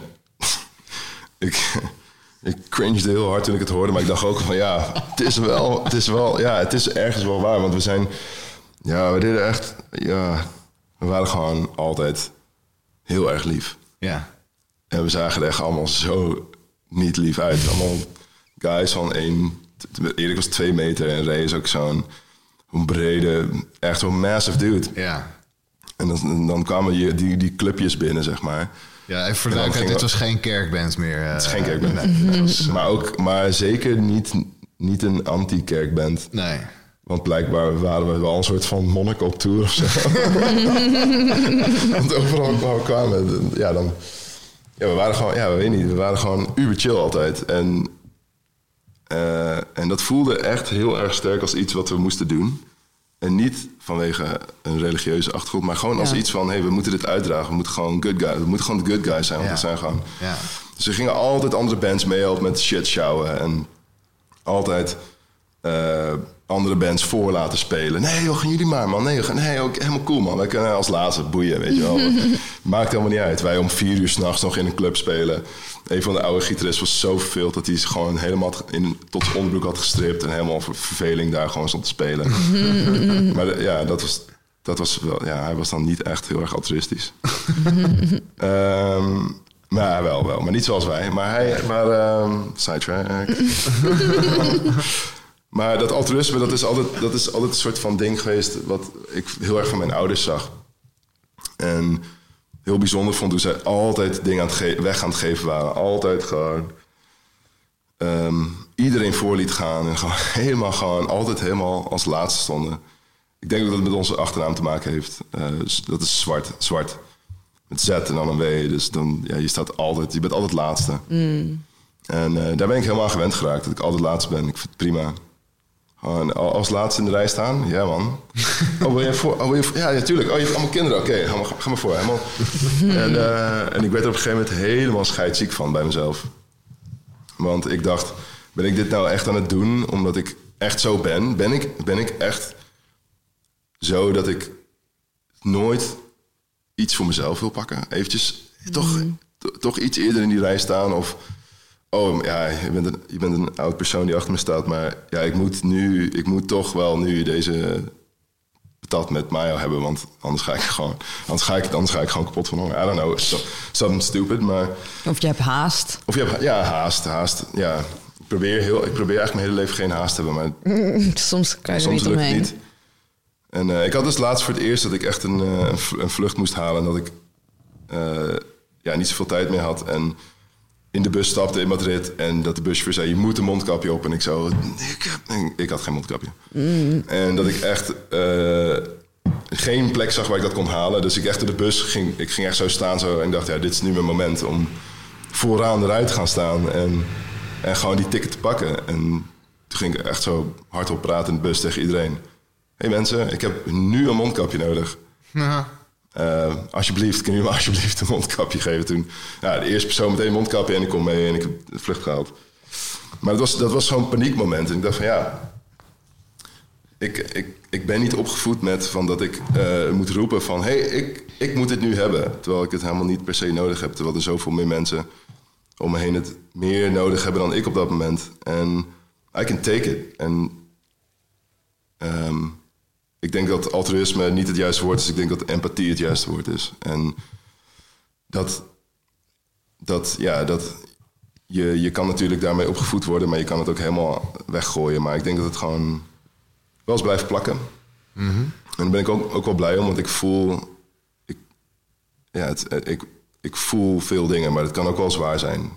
ik, ik cringede heel hard toen ik het hoorde. Maar ik dacht ook van ja, het is wel... Het is, wel, ja, het is ergens wel waar. Want we zijn... Ja, we deden echt... Ja, we waren gewoon altijd heel erg lief. ja. En we zagen er echt allemaal zo niet lief uit. Allemaal guys van één... Erik was twee meter en Ray is ook zo'n brede... Echt zo'n massive dude. Ja. En dan, dan kwamen die, die clubjes binnen, zeg maar. Ja, even voor de duidelijkheid, dit was geen kerkband meer. eh, Het is geen kerkband. Nee, was- Maar, ook, maar zeker niet, niet een anti-kerkband. nee. Want blijkbaar waren we wel een soort van monnik op tour of zo. Want overal waar we kwamen, ja, dan... Ja, we waren gewoon, ja, we weet niet, we waren gewoon uber chill altijd. En, eh, en dat voelde echt heel erg sterk als iets wat we moesten doen. En niet vanwege een religieuze achtergrond, maar gewoon als Ja. iets van... hé, hey, we moeten dit uitdragen, we moeten gewoon good guys, we moeten gewoon de good guys zijn, want Ja. we zijn gewoon... Ja. Dus gingen altijd andere bands meehelpen met shit sjouwen. En altijd, eh, andere bands voor laten spelen. Nee, joh, gaan jullie maar, man. Nee, joh, nee ook helemaal cool, man. Wij kunnen als laatste boeien, weet je wel. Maakt helemaal niet uit. Wij om vier uur s'nachts nog in een club spelen. Een van de oude gitaristen was zo verveeld dat hij zich gewoon helemaal in, tot zijn onderbroek had gestript. En helemaal voor verveling daar gewoon stond te spelen. maar eh, ja, dat was, dat was wel, ja, hij was dan niet echt heel erg altruïstisch. Ehm, maar wel, wel. Maar niet zoals wij. Maar hij, maar, ehm sidetrack. Maar dat altruïsme, dat is, altijd, dat is altijd een soort van ding geweest... wat ik heel erg van mijn ouders zag. En heel bijzonder vond hoe zij altijd dingen aan het weg aan het geven waren. Altijd gewoon ehm, iedereen voor liet gaan. En gewoon helemaal gewoon, altijd helemaal als laatste stonden. Ik denk dat het met onze achternaam te maken heeft. Eh, s- dat is zwart, zwart. Met Z en dan een W. Dus dan, ja, je staat altijd, je bent altijd laatste. En eh, daar ben ik helemaal aan gewend geraakt, dat ik altijd laatste ben. Ik vind het prima. Gewoon al- als laatste in de rij staan? Ja, man. Oh, wil je voor? Oh, wil je voor? Ja, natuurlijk. Oh, je hebt allemaal kinderen. Oké, ga, maar, ga maar voor. Helemaal. en, eh, en ik werd er op een gegeven moment helemaal scheidsziek van bij mezelf. Want ik dacht, ben ik dit nou echt aan het doen omdat ik echt zo ben? Ben ik, ben ik echt zo dat ik nooit iets voor mezelf wil pakken? Eventjes toch, to- toch iets eerder in die rij staan of... Oh ja, je bent, een, je bent een oud persoon die achter me staat, maar ja, ik moet nu, ik moet toch wel nu deze patat met mayo hebben, want anders ga ik gewoon, anders ga ik, anders ga ik gewoon kapot van honger. I don't know, so- something stupid, maar Of je hebt haast. of je hebt, ja, haast, haast, ja. Ik probeer, heel, ik probeer eigenlijk mijn hele leven geen haast te hebben, maar Soms kan je er soms niet lukt het omheen. niet. En eh, ik had dus laatst voor het eerst dat ik echt een, eh, een vlucht moest halen. En dat ik eh, ja, niet zoveel tijd meer had. En in de bus stapte in Madrid. En dat de buschauffeur zei, je moet een mondkapje op. En ik zo, ik, heb, ik had geen mondkapje. En dat ik echt eh, geen plek zag waar ik dat kon halen. Dus ik echt door de bus ging, ik ging echt zo staan. Zo, en ik dacht, ja, dit is nu mijn moment om vooraan eruit te gaan staan. En, en gewoon die ticket te pakken. En toen ging ik echt zo hardop praten in de bus tegen iedereen. Hé hey mensen, ik heb nu een mondkapje nodig. Ja. Eh, alsjeblieft, kun je me alsjeblieft een mondkapje geven? Toen, ja, de eerste persoon meteen een mondkapje en ik kom mee en ik heb de vlucht gehaald. Maar dat was, dat was zo'n paniekmoment. En ik dacht van ja, ik, ik, ik ben niet opgevoed met van dat ik eh, moet roepen van... hé, hey, ik, ik moet dit nu hebben. Terwijl ik het helemaal niet per se nodig heb. Terwijl er zoveel meer mensen om me heen het meer nodig hebben dan ik op dat moment. En I can take it. En ehm, ik denk dat altruïsme niet het juiste woord is. Ik denk dat empathie het juiste woord is. En dat, dat, ja, dat je, je kan natuurlijk daarmee opgevoed worden, maar je kan het ook helemaal weggooien. Maar ik denk dat het gewoon wel eens blijft plakken. En daar ben ik ook, ook wel blij om, want ik voel, ik, ja, het, ik, ik voel veel dingen, maar het kan ook wel zwaar zijn.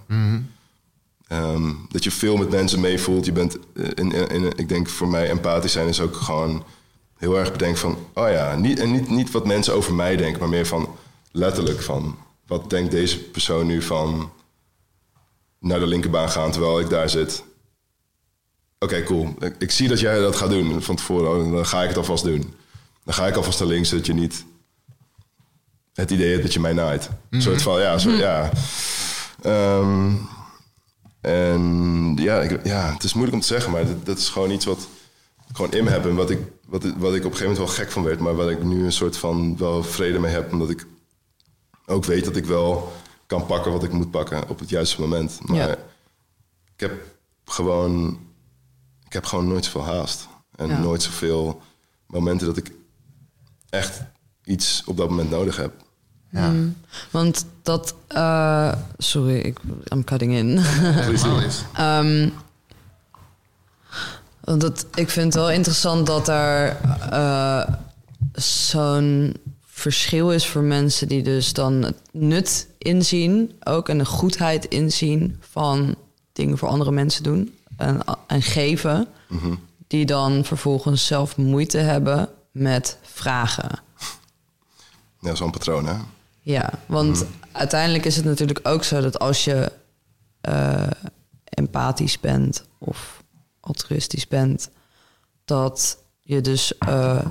Ehm, dat je veel met mensen meevoelt. Je bent, eh, in, in, in- ik denk voor mij empathisch zijn is ook gewoon heel erg bedenken van, oh ja, niet, en niet, niet wat mensen over mij denken, maar meer van letterlijk van, wat denkt deze persoon nu van naar de linkerbaan gaan terwijl ik daar zit. Oké, cool. Ik, ik zie dat jij dat gaat doen van tevoren. Dan ga ik het alvast doen. Dan ga ik alvast naar links, zodat je niet het idee hebt dat je mij naait. Een soort van, ja, soort, ja. Ehm, en ja, ik, ja, het is moeilijk om te zeggen, maar dat, dat is gewoon iets wat ik gewoon in me heb. En wat ik, wat, wat ik op een gegeven moment wel gek van werd, maar waar ik nu een soort van wel vrede mee heb. Omdat ik ook weet dat ik wel kan pakken wat ik moet pakken op het juiste moment. Maar Ja. ik heb gewoon, ik heb gewoon nooit zoveel haast. En Ja. nooit zoveel momenten dat ik echt iets op dat moment nodig heb. Ja. Want dat... eh, sorry, ik, I'm cutting in. Ehm, want dat, ik vind het wel interessant dat er eh, zo'n verschil is voor mensen die dus dan het nut inzien, ook en de goedheid inzien van dingen voor andere mensen doen en, en geven, die dan vervolgens zelf moeite hebben met vragen. Ja, zo'n patroon, hè? Ja, want uiteindelijk is het natuurlijk ook zo dat als je eh, empathisch bent of altruïstisch bent, dat je dus eh,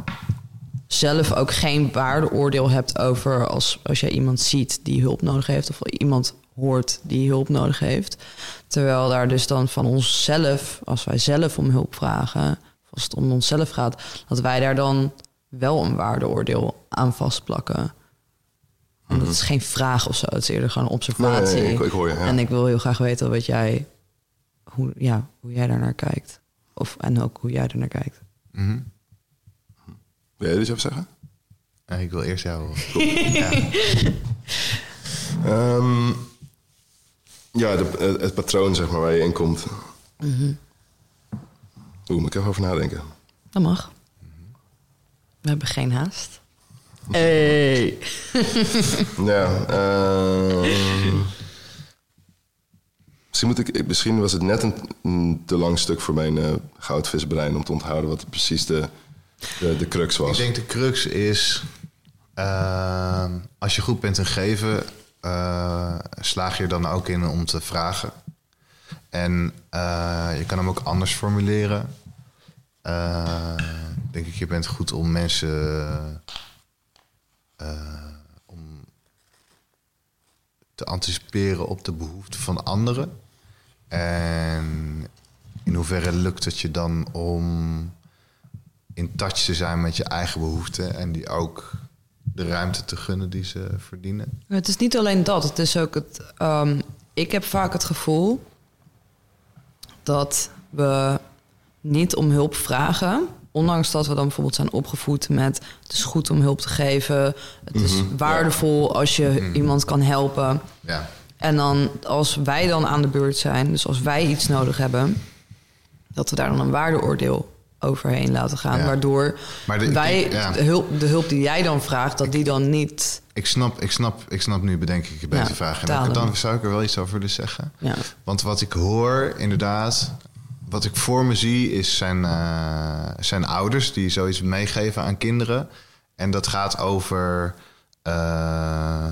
zelf ook geen waardeoordeel hebt over als, als jij iemand ziet die hulp nodig heeft of iemand hoort die hulp nodig heeft. Terwijl daar dus dan van onszelf, als wij zelf om hulp vragen, als het om onszelf gaat, dat wij daar dan wel een waardeoordeel aan vastplakken. Want het is geen vraag of zo, het is eerder gewoon een observatie. Mhm. Nee, nee, ik- ik hoor je, ja. En ik wil heel graag weten wat jij, hoe, ja, hoe jij daar naar kijkt. Of, en ook hoe jij er naar kijkt. Mhm. Wil jij dit even zeggen? Eh, ik wil eerst jou... Ehm, ja, de, het, het patroon zeg maar waar je in komt. Mhm. Oeh, moet ik even over nadenken. Dat mag. We hebben geen haast. Hey. Ja, ehm, misschien, moet ik, ik- misschien was het net een, te lang stuk voor mijn eh, goudvisbrein om te onthouden wat precies de, de, de crux Ik was. denk de crux is... ehm, als je goed bent in geven... eh, slaag je er dan ook in om te vragen. En eh, je kan hem ook anders formuleren. Denk ik, je bent goed om mensen... te anticiperen op de behoeften van anderen. En in hoeverre lukt het je dan om in touch te zijn met je eigen behoeften en die ook de ruimte te gunnen die ze verdienen. Het is niet alleen dat, het is ook het. ehm, ik heb vaak het gevoel dat we niet om hulp vragen. Ondanks dat we dan bijvoorbeeld zijn opgevoed met het is goed om hulp te geven. Het is waardevol als je iemand kan helpen. Ja, En dan als wij dan aan de beurt zijn, dus als wij iets nodig hebben, dat we daar dan een waardeoordeel overheen laten gaan. Ja. Waardoor Maar de- wij ik- ja. de, hulp, de hulp die jij dan vraagt, dat die dan niet. ik snap, ik snap, ik snap nu bedenk ik een beetje Ja, vraag. En talen. dan zou ik er wel iets over willen zeggen. Ja. Want wat ik hoor, inderdaad, wat ik voor me zie, is zijn, eh, zijn ouders die zoiets meegeven aan kinderen. En dat gaat over eh,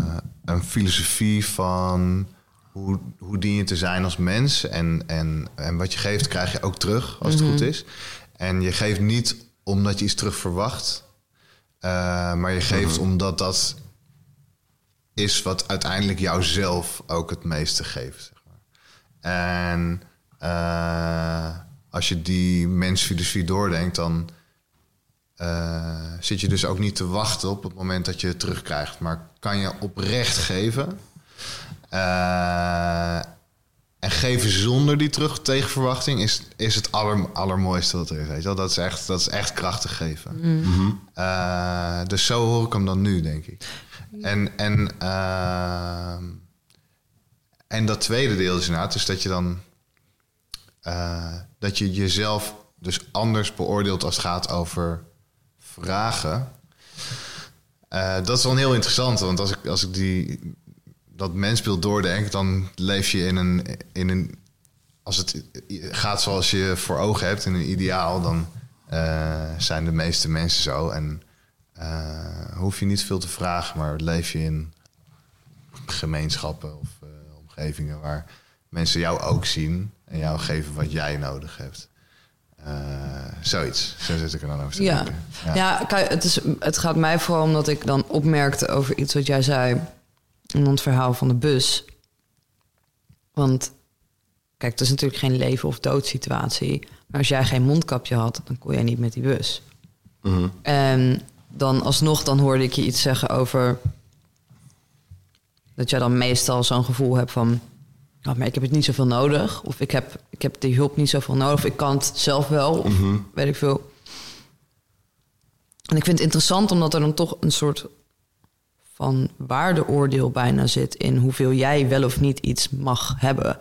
een filosofie van hoe, hoe dien je te zijn als mens. En, en, en wat je geeft, krijg je ook terug, als het goed is. En je geeft niet omdat je iets terug verwacht, eh, maar je geeft omdat dat is wat uiteindelijk jouzelf ook het meeste geeft. Zeg maar. En eh, als je die mensfilosofie doordenkt, dan eh, zit je dus ook niet te wachten op het moment dat je het terugkrijgt, maar kan je oprecht geven. Eh, en geven zonder die terug tegenverwachting is, is het aller, allermooiste wat er is. Weet je wel? Dat, is echt, dat is echt krachtig geven. Eh, dus zo hoor ik hem dan nu, denk ik. En, en, ehm, en dat tweede deel is inderdaad, dus dat je dan eh, dat je jezelf dus anders beoordeelt als het gaat over vragen. Eh, dat is wel heel interessant, want als ik, als ik die, dat mensbeeld doordenk, dan leef je in een, in een. Als het gaat zoals je voor ogen hebt, in een ideaal, dan eh, zijn de meeste mensen zo. En eh, hoef je niet veel te vragen, maar leef je in gemeenschappen of omgevingen waar mensen jou ook zien en jou geven wat jij nodig hebt. Eh, zoiets. Zo zit ik er dan over te Ja. denken. Ja. kijk, het, is, het gaat mij vooral omdat ik dan opmerkte over iets wat jij zei. In het verhaal van de bus. Want kijk, het is natuurlijk geen leven of dood situatie. Maar als jij geen mondkapje had, dan kon jij niet met die bus. Mhm. En dan alsnog, dan hoorde ik je iets zeggen over... dat jij dan meestal zo'n gevoel hebt van... Oh, maar ik heb het niet zoveel nodig. Of ik heb, ik heb die hulp niet zoveel nodig. Of ik kan het zelf wel. Of weet ik veel. En ik vind het interessant omdat er dan toch een soort van waardeoordeel bijna zit... in hoeveel jij wel of niet iets mag hebben.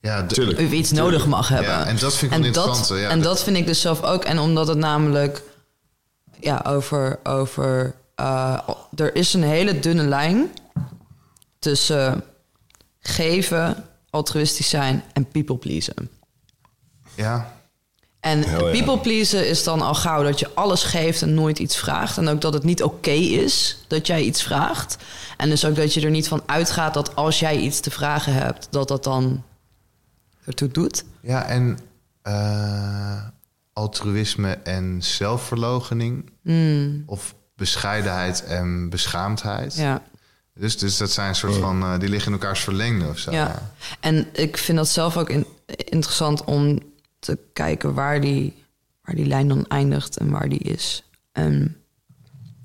Ja, de- Tuurlijk. Of iets nodig mag hebben. Ja, en dat vind ik en dat, interessant, ja. en dat vind ik dus zelf ook. En omdat het namelijk ja, over. over eh, er is een hele dunne lijn tussen geven, altruïstisch zijn en people pleasen. ja, En Heel ja. people pleasen is dan al gauw dat je alles geeft en nooit iets vraagt. En ook dat het niet oké is dat jij iets vraagt. En dus ook dat je er niet van uitgaat dat als jij iets te vragen hebt, dat dat dan ertoe doet. ja, en eh, altruïsme en zelfverloochening. Of bescheidenheid en beschaamdheid. Ja. Dus, dus dat zijn een soort van... eh, die liggen in elkaars verlengde of zo. Ja. En ik vind dat zelf ook in- interessant om te kijken waar die, waar die lijn dan eindigt en waar die is. En,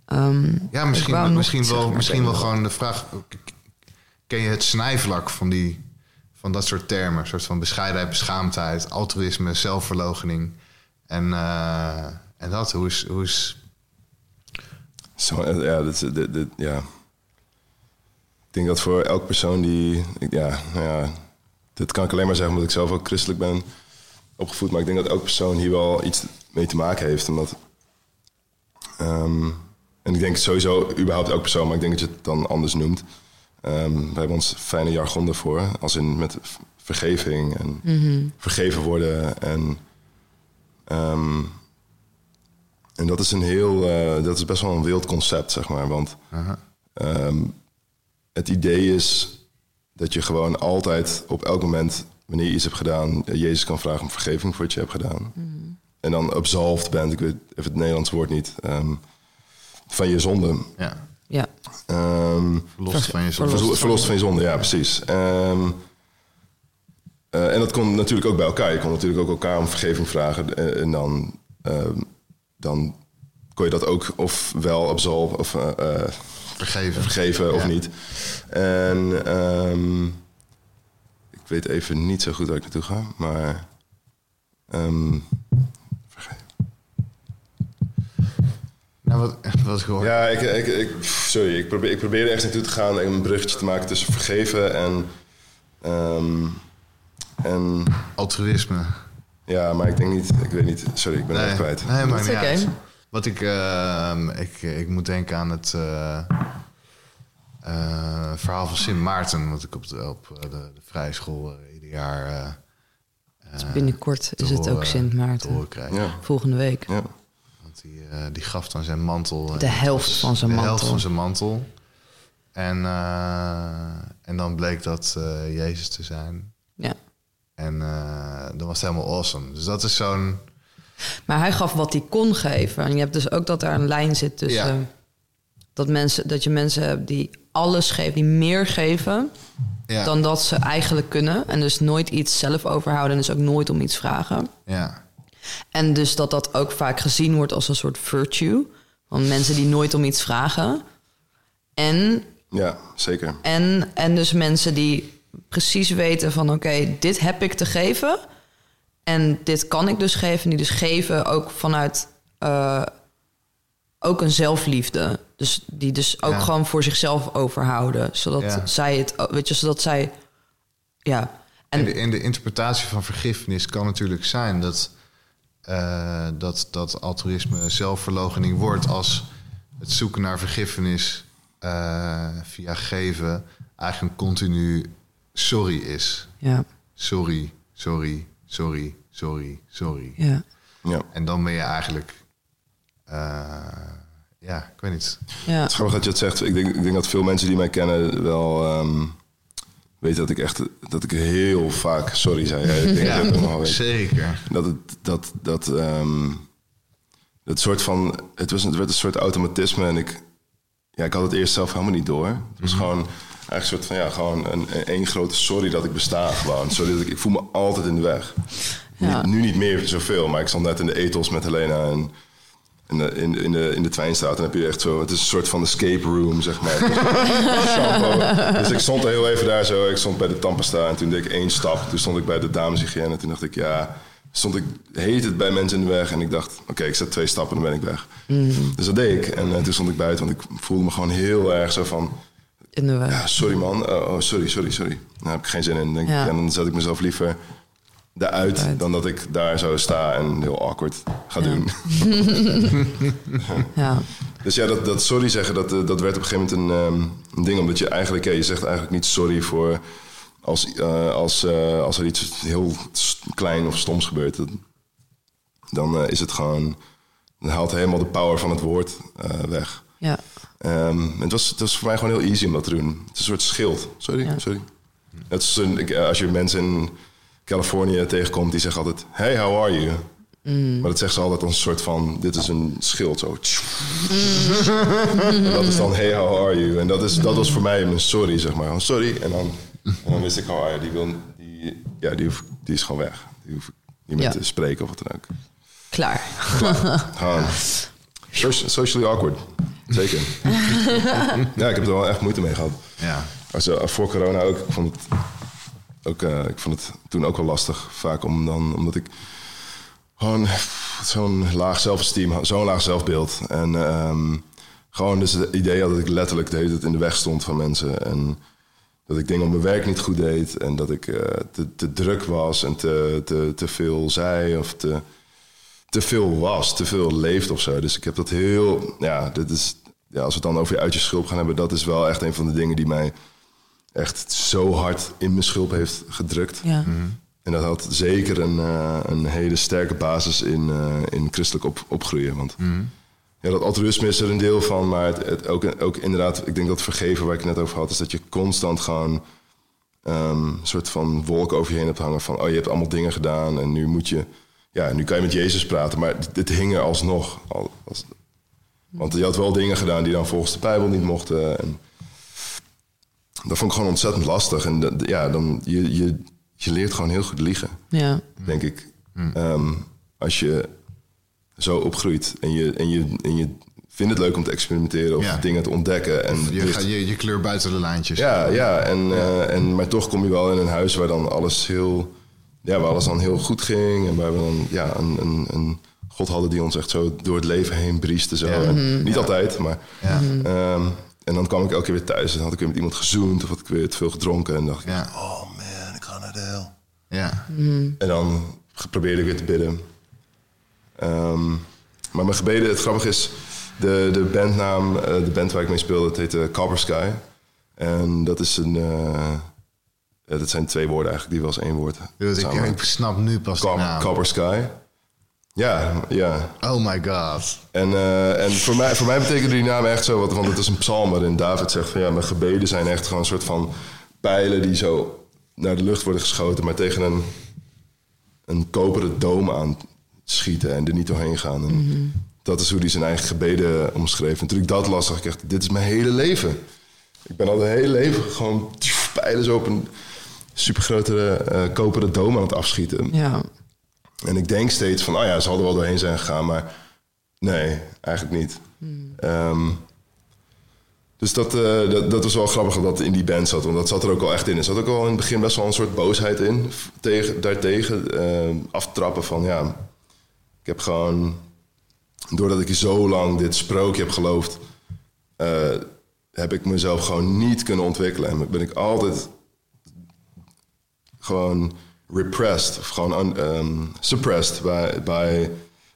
ehm, Ja, misschien, misschien, wel, misschien wel gewoon de vraag... Ken je het snijvlak van, die, van dat soort termen? Een soort van bescheidenheid, beschaamdheid, altruïsme, zelfverloochening. En, eh, en dat, hoe is... Hoe is Zo, eh, ja, dat, is- dit, dit, ja. Ik denk dat voor elke persoon die... ik- Ja, nou ja, dit kan ik alleen maar zeggen omdat ik zelf ook christelijk ben opgevoed. Maar ik denk dat elke persoon hier wel iets mee te maken heeft. Omdat, ehm, en ik denk sowieso überhaupt elke persoon, maar ik denk dat je het dan anders noemt. Ehm, we hebben ons fijne jargon ervoor. Als in met vergeving en vergeven worden. En, ehm, en dat is een heel, eh, dat is best wel een wild concept, zeg maar. Want Aha. Ehm, het idee is dat je gewoon altijd op elk moment, wanneer je iets hebt gedaan, Jezus kan vragen om vergeving voor wat je hebt gedaan. En dan absolved bent, ik weet even het Nederlands woord niet, ehm, van je zonde. Ja, Ja, Ehm, verlost van je zonde. verlost, verlost van je zonde, ja, precies. Ehm, eh, en dat komt natuurlijk ook bij elkaar. Je kon natuurlijk ook elkaar om vergeving vragen. eh, en dan, ehm, dan kon je dat ook ofwel absolven of eh, Vergeven. vergeven of Ja. niet. En ehm, ik weet even niet zo goed waar ik naartoe ga, maar. ehm, vergeven. Nou, wat, wat ik hoor. Ja, ik, ik, ik, sorry, ik probeer, ik probeer ergens naartoe te gaan en een bruggetje te maken tussen vergeven en. ehm, en Altruïsme. ja, maar ik denk niet, ik weet niet, sorry, ik ben echt kwijt. Nee, maar niet. Wat ik, ehm, ik, ik moet denken aan het eh, eh, verhaal van Sint Maarten, wat ik op de, op eh, de, de vrije school ieder jaar eh, dus binnenkort te is het ook Sint te Maarten. horen krijg. Ja, Volgende week. ja. Want die, die gaf dan zijn mantel. De helft van zijn de mantel. helft van zijn mantel. En, eh, en dan bleek dat Jezus te zijn. Ja. En eh dat was helemaal awesome. Dus dat is zo'n... Maar hij gaf wat hij kon geven. En je hebt dus ook dat er een lijn zit tussen... Ja. Dat, mensen, dat je mensen hebt die alles geven, die meer geven... Ja, dan dat ze eigenlijk kunnen. En dus nooit iets zelf overhouden en dus ook nooit om iets vragen. ja, En dus dat dat ook vaak gezien wordt als een soort virtue. Van mensen die nooit om iets vragen. En, ja, zeker. en, en dus mensen die precies weten van... oké, dit heb ik te geven. En dit kan ik dus geven. Die dus geven ook vanuit... eh, ook een zelfliefde. Dus die dus ook Ja. gewoon voor zichzelf overhouden. Zodat Ja. zij het... Weet je, zodat zij... Ja. En En in de, in de interpretatie van vergiffenis kan natuurlijk zijn dat, eh, dat, dat altruïsme zelfverloochening wordt als het zoeken naar vergiffenis eh, via geven eigenlijk een continu sorry is. ja, Sorry, sorry, sorry, sorry, sorry. ja. Ja. En dan ben je eigenlijk, eh, ja, ik weet niet. ja. Het is grappig dat je het zegt. Ik denk, ik denk dat veel mensen die mij kennen wel ehm, weten dat ik echt dat ik heel vaak sorry zei. Ja, ik denk dat weet. zeker. Dat het dat dat ehm, het soort van het was het werd een soort automatisme en ik ja ik had het eerst zelf helemaal niet door. Het was gewoon een soort van ja gewoon een een één grote sorry dat ik besta gewoon. Sorry dat ik ik voel me altijd in de weg. Ja. Nu, nu niet meer zoveel, maar ik stond net in de ethos met Helena en in de, in, in de, in de Twijnstraat. En heb je echt zo... Het is een soort van escape room, zeg maar. Shampoo. dus ik stond er heel even daar zo. Ik stond bij de tandpasta en toen deed ik één stap. Toen stond ik bij de dameshygiëne. En toen dacht ik, ja... Stond ik heet het bij mensen in de weg. En ik dacht, oké, ik zet twee stappen en dan ben ik weg. Dus dat deed ik. En eh, toen stond ik buiten, want ik voelde me gewoon heel erg zo van... In de weg. Ja, sorry man. Oh, oh, sorry, sorry, sorry. Daar heb ik geen zin in. Denk ik. En dan zet ik mezelf liever daaruit Uit. dan dat ik daar zo sta en heel awkward ga Ja. doen. Ja. Dus ja, dat, dat sorry zeggen, dat, eh, dat werd op een gegeven moment een, ehm, een ding. Omdat je eigenlijk, ja, je zegt eigenlijk niet sorry voor als, eh, als, eh, als er iets heel klein of stoms gebeurt. Dat- dan is het gewoon, dan haalt helemaal de power van het woord weg. Ja. Ehm, het, was, het was voor mij gewoon heel easy om dat te doen. Het is een soort schild. Sorry, Ja. sorry. Het is een, ik- eh, als je mensen in Californië tegenkomt, die zeggen altijd... Hey, how are you? Maar dat zeggen ze altijd als een soort van... Dit is een schild, zo. en dat is dan hey, how are you? En dat, is, dat was voor mij een sorry, zeg maar. Sorry. En dan, en dan wist ik, how are you? Die, wil, die, ja, die, hoef- die is gewoon weg. Die hoef ik niet meer Ja. te spreken of wat dan ook. Klaar. Gewoon. Soci- Socially awkward. Zeker. ja, ik heb er wel echt moeite mee gehad. Ja. Als, eh, voor corona ook. Ik vond het, ook, eh, ik vond het toen ook wel lastig. Vaak om dan, omdat ik gewoon zo'n laag zelfesteem had, zo'n laag zelfbeeld. En ehm, gewoon dus het idee had dat ik letterlijk de hele tijd in de weg stond van mensen. En dat ik dingen op mijn werk niet goed deed. En dat ik eh, te, te druk was en te, te, te veel zei of te, te veel was, te veel leefde of zo. Dus ik heb dat heel, ja, dit is, ja, als we het dan over je uit je schulp gaan hebben, dat is wel echt een van de dingen die mij echt zo hard in mijn schulp heeft gedrukt. Ja. En dat had zeker een, eh, een hele sterke basis in, eh, in christelijk op, opgroeien. Want ja, dat altruïsme is er een deel van, maar het, het ook, ook inderdaad, ik denk dat vergeven waar ik het net over had, is dat je constant gewoon ehm, een soort van wolk over je heen hebt hangen van, oh je hebt allemaal dingen gedaan en nu moet je, ja, nu kan je met Jezus praten, maar dit, dit hing er alsnog. Al, als, want je had wel dingen gedaan die dan volgens de Bijbel niet mochten. En dat vond ik gewoon ontzettend lastig. En dat- ja, dan, je, je, je leert gewoon heel goed liegen Ja. denk ik. Ehm, als je zo opgroeit en je, en, je, en je vindt het leuk om te experimenteren of Ja. dingen te ontdekken. En Je, dus- gaat, je, je kleur buiten de lijntjes. ja, ja, en, eh, en, maar toch kom je wel in een huis waar dan alles heel, ja, waar alles dan heel goed ging. En waar we dan ja, een, een, een God hadden die ons echt zo door het leven heen brieste. Zo. En niet altijd, maar. Ja. ehm, en dan kwam ik elke keer weer thuis en had ik weer met iemand gezoend of had ik weer te veel gedronken. En dacht ik, Ja. oh man, ik ga naar de hel. Ja. En dan probeerde ik weer te bidden. Ehm, maar mijn gebeden, het grappige is, de, de bandnaam, eh, de band waar ik mee speelde, het heette Copper Sky. En dat is een, eh, eh, dat zijn twee woorden eigenlijk, die wel één woord Dus ik, snap nu pas de Cop- naam. Copper Sky. Ja, ja. Oh my god. En, eh, en voor, mij, voor mij betekende die naam echt zo, wat, want het is een psalm waarin David zegt van ja, mijn gebeden zijn echt gewoon een soort van pijlen die zo naar de lucht worden geschoten, maar tegen een, een koperen doom aan schieten en er niet doorheen gaan. En Dat is hoe hij zijn eigen gebeden omschreef. En toen ik dat las, dacht ik echt, dit is mijn hele leven. Ik ben al het hele leven gewoon pijlen zo op een supergrote eh koperen doom aan het afschieten. Ja. En ik denk steeds van, oh ja, ze hadden wel doorheen zijn gegaan, maar nee, eigenlijk niet. Ehm, dus dat, eh, dat, dat was wel grappig dat in die band zat, want dat zat er ook al echt in. Er zat ook al in het begin best wel een soort boosheid in, tegen, daartegen. ehm, aftrappen van, ja, ik heb gewoon, doordat ik zo lang dit sprookje heb geloofd, eh, heb ik mezelf gewoon niet kunnen ontwikkelen. En ben ik altijd gewoon repressed of gewoon un- ehm, suppressed bij, bij,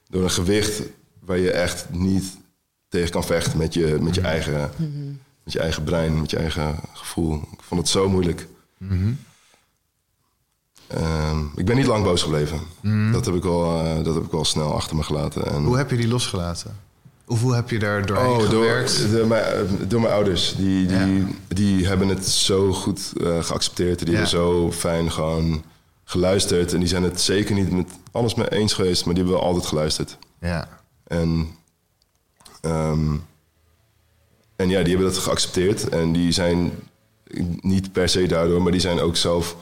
door een gewicht waar je echt niet tegen kan vechten met je, met je, eigen, met je eigen brein, met je eigen gevoel. Ik vond het zo moeilijk. Ehm, ik ben niet lang boos gebleven. Dat, heb ik wel, eh, dat heb ik wel snel achter me gelaten. En, Hoe heb je die losgelaten? Hoe heb je daar doorheen Oh, door, gewerkt? door, mijn, door mijn ouders. Die, die, die hebben het zo goed eh, geaccepteerd. Die Ja. hebben zo fijn gewoon geluisterd. En die zijn het zeker niet met alles mee eens geweest, maar die hebben wel altijd geluisterd. Ja. En, ehm, en ja, die hebben dat geaccepteerd. En die zijn niet per se daardoor, maar die zijn ook zelf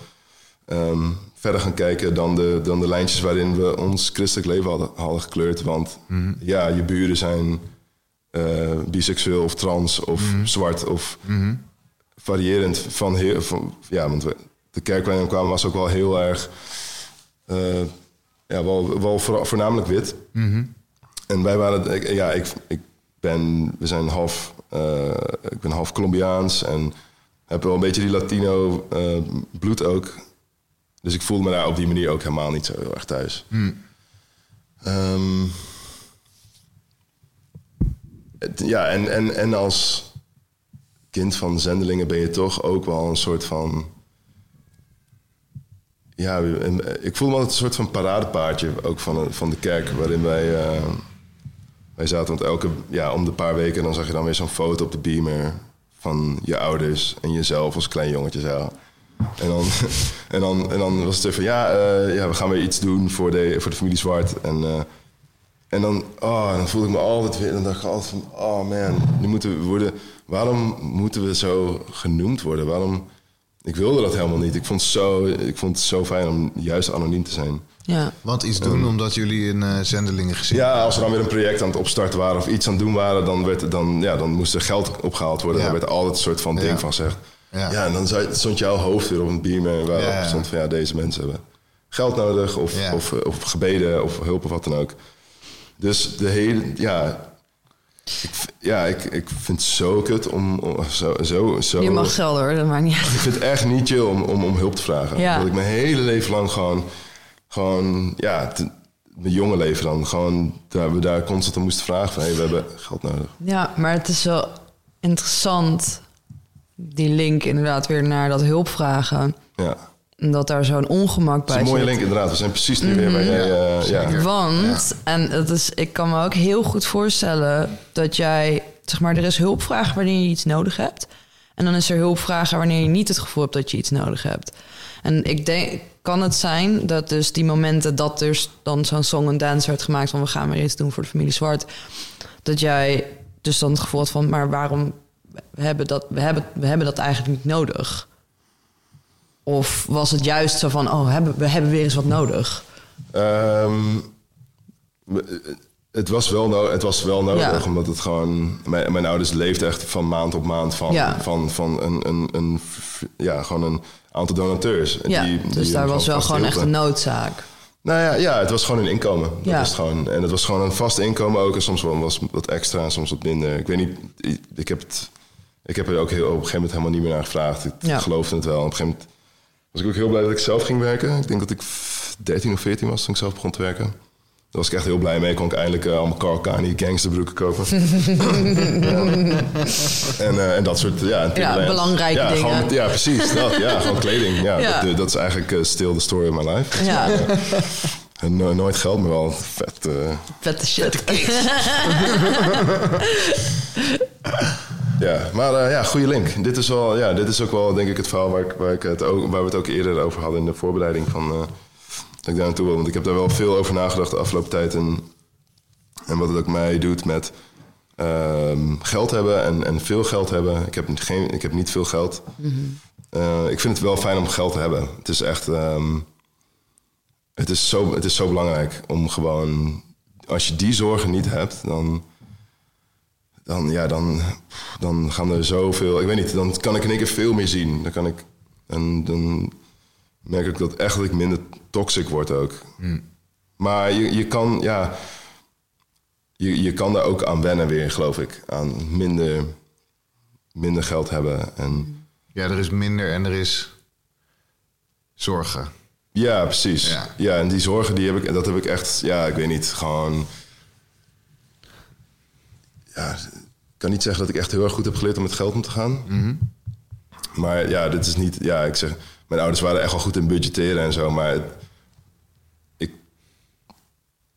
ehm, verder gaan kijken dan de, dan de lijntjes waarin we ons christelijk leven hadden, hadden gekleurd. Want ja, je buren zijn eh, biseksueel of trans of zwart of variërend van heel. Van, ja, want we, de kerk waarin we kwamen was ook wel heel erg. eh, ja, wel, wel voor- voornamelijk wit. En wij waren, ik- ja, ik, ik ben, we zijn half, eh, ik ben half Colombiaans en heb wel een beetje die Latino bloed ook. Dus ik voelde me daar op die manier ook helemaal niet zo heel erg thuis. Ehm, het- ja, en, en, en als kind van zendelingen ben je toch ook wel een soort van ja, eh, ik voel me altijd een soort van paradepaardje ook van, de- van de kerk waarin wij, eh, wij zaten. Want elke, ja, om de paar weken dan zag je dan weer zo'n foto op de beamer van je ouders en jezelf als klein jongetje zo. En dan, en dan, en dan was het van, ja, eh, ja, we gaan weer iets doen voor de, voor de familie Zwart. En, eh, en dan, oh, dan voelde ik me altijd weer, dan dacht ik altijd van, oh man, nu moeten we worden, waarom moeten we zo genoemd worden? Waarom, ik wilde dat helemaal niet. Ik vond, het zo, ik vond het zo fijn om juist anoniem te zijn. Ja. Want iets doen omdat jullie een uh, zendelingen gezien Ja, als we dan weer een project aan het opstarten waren of iets aan het doen waren, dan, werd, dan, ja, dan moest er geld opgehaald worden. Ja. Daar werd altijd een soort van ding Ja. van gezegd. Ja. Ja. en dan stond jouw hoofd weer op een biermer waarop Ja, stond van ja, deze mensen hebben geld nodig of, Ja. of, of gebeden of hulp of wat dan ook. Dus de hele, ja, ik, ja, ik, ik vind het zo kut om, om zo, zo, zo. Je mag geld hoor, dat maakt niet uit. Ik vind het echt niet chill om, om, om hulp te vragen. Ja. Dat ik mijn hele leven lang gewoon, gewoon ja, te- mijn jonge leven dan, gewoon daar, we daar constant om moesten vragen van, hey, we hebben geld nodig. Ja, maar het is wel interessant, die link inderdaad weer naar dat hulpvragen. Ja. En dat daar zo'n ongemak Dat bij is een mooie zit. link inderdaad. We zijn precies nu weer waar jij... eh, ja. Want, en het is, ik kan me ook heel goed voorstellen dat jij, zeg maar, er is hulpvragen wanneer je iets nodig hebt. En dan is er hulpvragen wanneer je niet het gevoel hebt dat je iets nodig hebt. En ik denk, kan het zijn dat dus die momenten dat dus dan zo'n song en dance werd gemaakt van we gaan weer iets doen voor de familie Zwart, dat jij dus dan het gevoel had van, maar waarom we hebben dat, we hebben, we hebben dat eigenlijk niet nodig? Of was het juist zo van, oh, we hebben, we hebben weer eens wat nodig? Ehm, het was wel, no het was wel nodig, Ja. omdat het gewoon... Mijn, mijn ouders leefden echt van maand op maand van, Ja. van, van een, een, een, ja, gewoon een aantal donateurs. Ja, die- dus die daar was wel gewoon echt een noodzaak. Nou ja, ja, het was gewoon een inkomen. Dat Ja. gewoon. En het was gewoon een vast inkomen ook. En soms was wat extra en soms wat minder. Ik weet niet, ik- ik heb, het, ik heb er ook heel, op een gegeven moment helemaal niet meer naar gevraagd. Ik Ja. geloofde het wel. Op een gegeven moment was ik ook heel blij dat ik zelf ging werken. Ik denk dat ik 13 of 14 was toen ik zelf begon te werken. Daar was ik echt heel blij mee. Kon ik eindelijk eh, allemaal Carl Kani gangsterbroeken kopen. Ja. En, eh, en dat soort ja, belangrijke ja, dingen. Gewoon, ja, precies. Dat, ja, gewoon kleding. Ja. Dat, dat is eigenlijk eh, still the story of my life. Ja, En no- nooit geld, maar wel vet. eh, vette shit. ja, maar eh, ja, goede link. Dit is, wel, ja, dit is ook wel, denk ik, het verhaal waar, ik, waar, ik het ook, waar we het ook eerder over hadden in de voorbereiding van eh, dat ik daar naartoe wil. Want ik heb daar wel veel over nagedacht de afgelopen tijd. En, en wat het ook mij doet met ehm, geld hebben en, en veel geld hebben. Ik heb, geen, ik heb niet veel geld. Eh, ik vind het wel fijn om geld te hebben. Het is echt. ehm, het, is zo, het is zo belangrijk om gewoon. Als je die zorgen niet hebt, dan dan, ja, dan, dan gaan er zoveel. Ik weet niet, dan kan ik in één keer veel meer zien. Dan kan ik. En dan merk ik dat echt dat ik minder toxic word ook. Maar je, je kan, ja. Je, je kan daar ook aan wennen weer, geloof ik. Aan minder, minder geld hebben. En Ja, er is minder en er is zorgen. ja, precies. Ja. Ja. en die zorgen, die heb ik, dat heb ik echt, ja, ik weet niet, gewoon. Ja, ik kan niet zeggen dat ik echt heel erg goed heb geleerd om met geld om te gaan. Maar ja, dit is niet, ja, ik zeg, mijn ouders waren echt wel goed in budgetteren en zo, maar het- ik,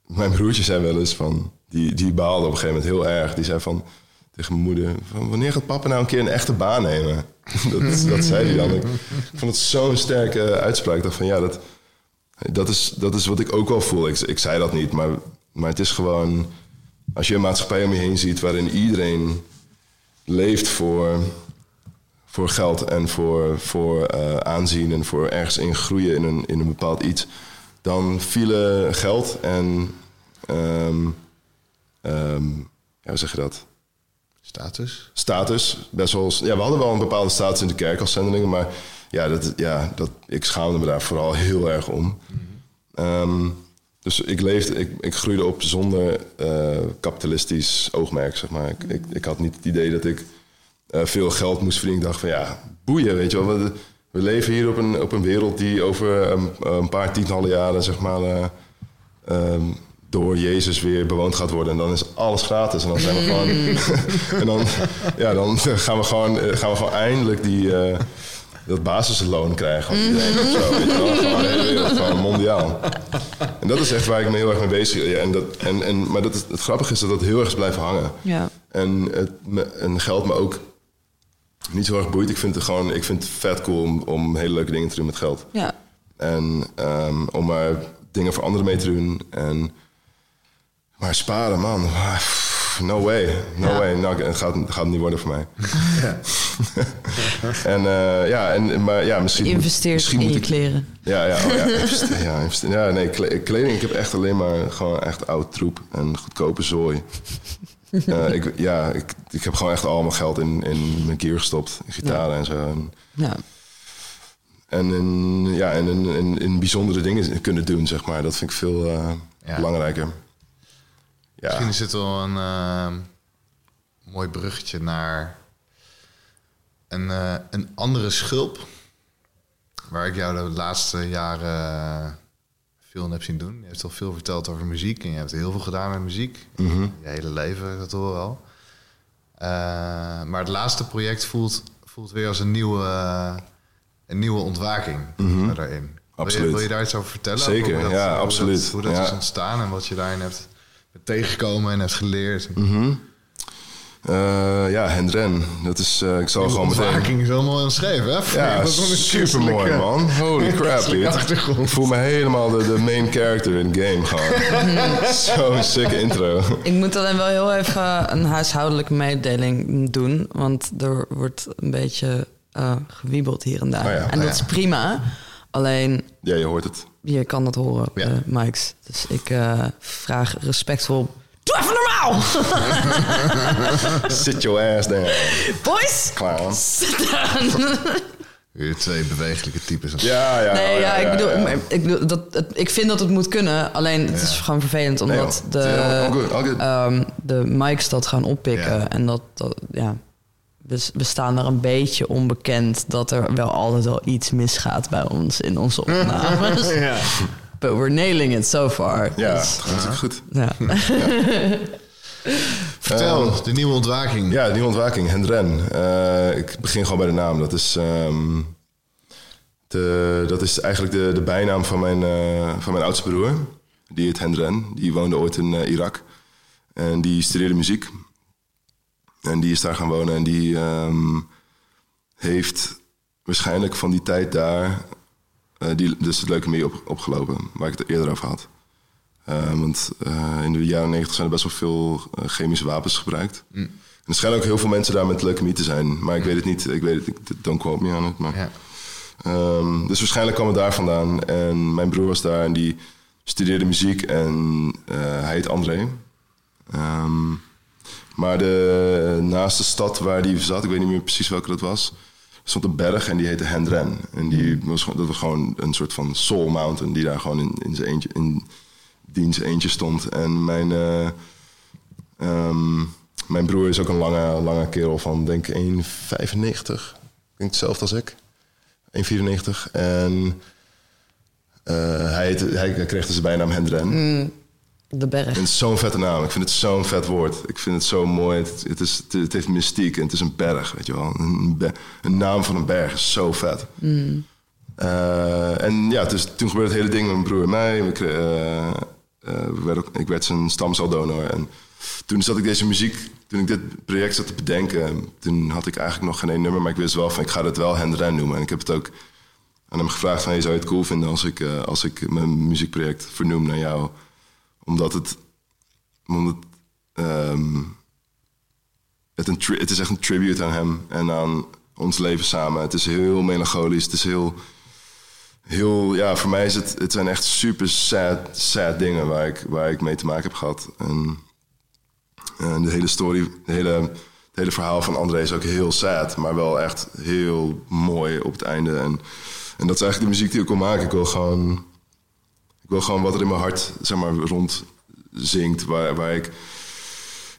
mijn broertje zei wel eens van, die, die baalde op een gegeven moment heel erg. Die zei van, tegen mijn moeder, van, wanneer gaat papa nou een keer een echte baan nemen? dat, dat zei hij dan. Ik vond het zo'n sterke uitspraak. Ik dacht van, ja, dat, dat, is, dat is wat ik ook wel voel. Ik, ik zei dat niet, maar, maar het is gewoon... Als je een maatschappij om je heen ziet waarin iedereen leeft voor, voor geld en voor, voor eh, aanzien en voor ergens in groeien in een, in een bepaald iets, dan vielen geld en ehm, ehm, ja, hoe zeg je dat? Status? Status. Best wel, ja, we hadden wel een bepaalde status in de kerk als zendelingen, maar ja, dat, ja dat, ik schaamde me daar vooral heel erg om. Ehm, dus ik, leefde, ik, ik groeide op zonder eh, kapitalistisch oogmerk, zeg maar. Ik, ik, ik had niet het idee dat ik eh, veel geld moest verdienen. Ik dacht van ja, boeien, weet je wel. We, we leven hier op een, op een wereld die over een, een paar tientallen jaren, zeg maar... eh, ehm, door Jezus weer bewoond gaat worden. En dan is alles gratis. En dan zijn we gewoon... en dan, ja, dan gaan we gewoon, gaan we gewoon eindelijk die, dat basisloon krijgen. of zo. Gewoon mondiaal. En dat is echt waar ik me heel erg mee bezig ben. Ja, en dat, en, en, maar dat is, het grappige is dat dat heel erg is blijven hangen. Ja. En, het, me, en geld me ook niet zo erg boeit. Ik vind het gewoon ik vind het vet cool om, om hele leuke dingen te doen met geld. Ja. En ehm, om maar dingen voor anderen mee te doen. En, maar sparen, man. ah, No way. No Ja. way. Nou, het gaat, het gaat niet worden voor mij. en uh, ja, en, maar ja, misschien... Investeert misschien in moet je ik, kleren. Ja, ja, oh ja, investeer, ja, investeer, ja, nee, kle- kleding. Ik heb echt alleen maar gewoon echt oud troep en goedkope zooi. Uh, ik, ja, ik, ik heb gewoon echt al mijn geld in, in mijn gear gestopt. In gitaren en zo. En, Ja. en, in, ja, en in, in, in bijzondere dingen kunnen doen, zeg maar. Dat vind ik veel uh, Ja. belangrijker. Ja. Misschien is dit wel een eh, mooi bruggetje naar een, eh, een andere schulp. Waar ik jou de laatste jaren veel in heb zien doen. Je hebt al veel verteld over muziek en je hebt heel veel gedaan met muziek. Mhm. Je hele leven, dat hoor wel. Eh, maar het laatste project voelt, voelt weer als een nieuwe, een nieuwe ontwaking Mhm. daarin. Wil je, Absoluut. wil je daar iets over vertellen? Zeker, Over hoe dat- ja, hoe dat- absoluut. Hoe dat Ja. is ontstaan en wat je daarin hebt bent tegengekomen en hebt geleerd. Mhm. Eh, ja, Hendren. Dat is, eh, ik zal gewoon meteen... Is helemaal geschreven, hè? Ja, Dat is wel een super mooi christelijke- man. Holy crap. Ik voel me helemaal de, de main character in the game gewoon. Zo'n sick intro. Ik moet alleen wel heel even een huishoudelijke mededeling doen. Want er wordt een beetje eh gewiebeld hier en daar. Oh ja, en oh dat ja. is prima. Alleen, Ja, je hoort het. Je kan dat horen op Ja. de mics. Dus ik eh, vraag respectvol... Doe even normaal! Sit your ass down, Boys! clown. Sit down! Weer twee bewegelijke types. Ja, ja. Nee, oh, ja, ik bedoel, ja. ik, bedoel dat, het, ik vind dat het moet kunnen. Alleen het is gewoon vervelend omdat de, All good, all good. ehm, de mics dat gaan oppikken. Ja. En dat, dat ja, we, we staan er een beetje onbekend dat er wel altijd wel iets misgaat bij ons in onze opnames. Ja. But we're nailing it so far. Ja, Dus, het gaat natuurlijk goed. ja. Vertel, de nieuwe ontwaking. Ja, die ontwaking, Hendren. Eh, ik begin gewoon bij de naam. Dat is, ehm, de, dat is eigenlijk de, de bijnaam van mijn, eh, van mijn oudste broer. Die heet Hendren. Die woonde ooit in eh, Irak. En die studeerde muziek. En die is daar gaan wonen. En die ehm, heeft waarschijnlijk van die tijd daar... eh, die, dus het leukemie op, opgelopen, waar ik het eerder over had. Eh, want eh, in de jaren negentig zijn er best wel veel chemische wapens gebruikt. En er schijnen ook heel veel mensen daar met leukemie te zijn. Maar ik weet het niet. Ik weet het, ik, don't quote me on it. Maar, Ja. Ehm, dus waarschijnlijk kwam het daar vandaan. En mijn broer was daar en die studeerde muziek. En hij heet André. Ehm, maar de naaste stad waar die zat, ik weet niet meer precies welke dat was... stond een berg en die heette Hendren. En die was, dat was gewoon een soort van soul mountain... die daar gewoon in, in zijn eentje... In, diens eentje stond. En mijn, eh, ehm, mijn broer is ook een lange, lange kerel van, denk ik, 1,95. Ik denk hetzelfde als ik. 1,94. En eh, hij, hij kreeg dus de bijnaam Hendren. De berg. En het zo'n vette naam. Ik vind het zo'n vet woord. Ik vind het zo mooi. Het, het, is, het, het heeft mystiek en het is een berg, weet je wel. Een, be- een naam van een berg is zo vet. Eh, en ja, dus toen gebeurde het hele ding met mijn broer en mij. We eh, eh, we ik werd zijn stamceldonor. En toen zat ik deze muziek, toen ik dit project zat te bedenken... toen had ik eigenlijk nog geen één nummer, maar ik wist wel van... ik ga dit wel Hendren noemen. En ik heb het ook aan hem gevraagd van... Hey, zou je het cool vinden als ik, als ik mijn muziekproject vernoem naar jou? Omdat het... Omdat, ehm, het, een tri- het is echt een tribute aan hem en aan ons leven samen. Het is heel melancholisch. Het is heel, heel ja, voor mij is het, het zijn echt super sad, sad dingen waar ik, waar ik mee te maken heb gehad. En, en de hele story, de hele, het hele verhaal van André is ook heel sad, maar wel echt heel mooi op het einde. En, en dat is eigenlijk de muziek die ik wil maken. Ik wil gewoon, wil gewoon wat er in mijn hart zeg maar, rond zingt, waar, waar ik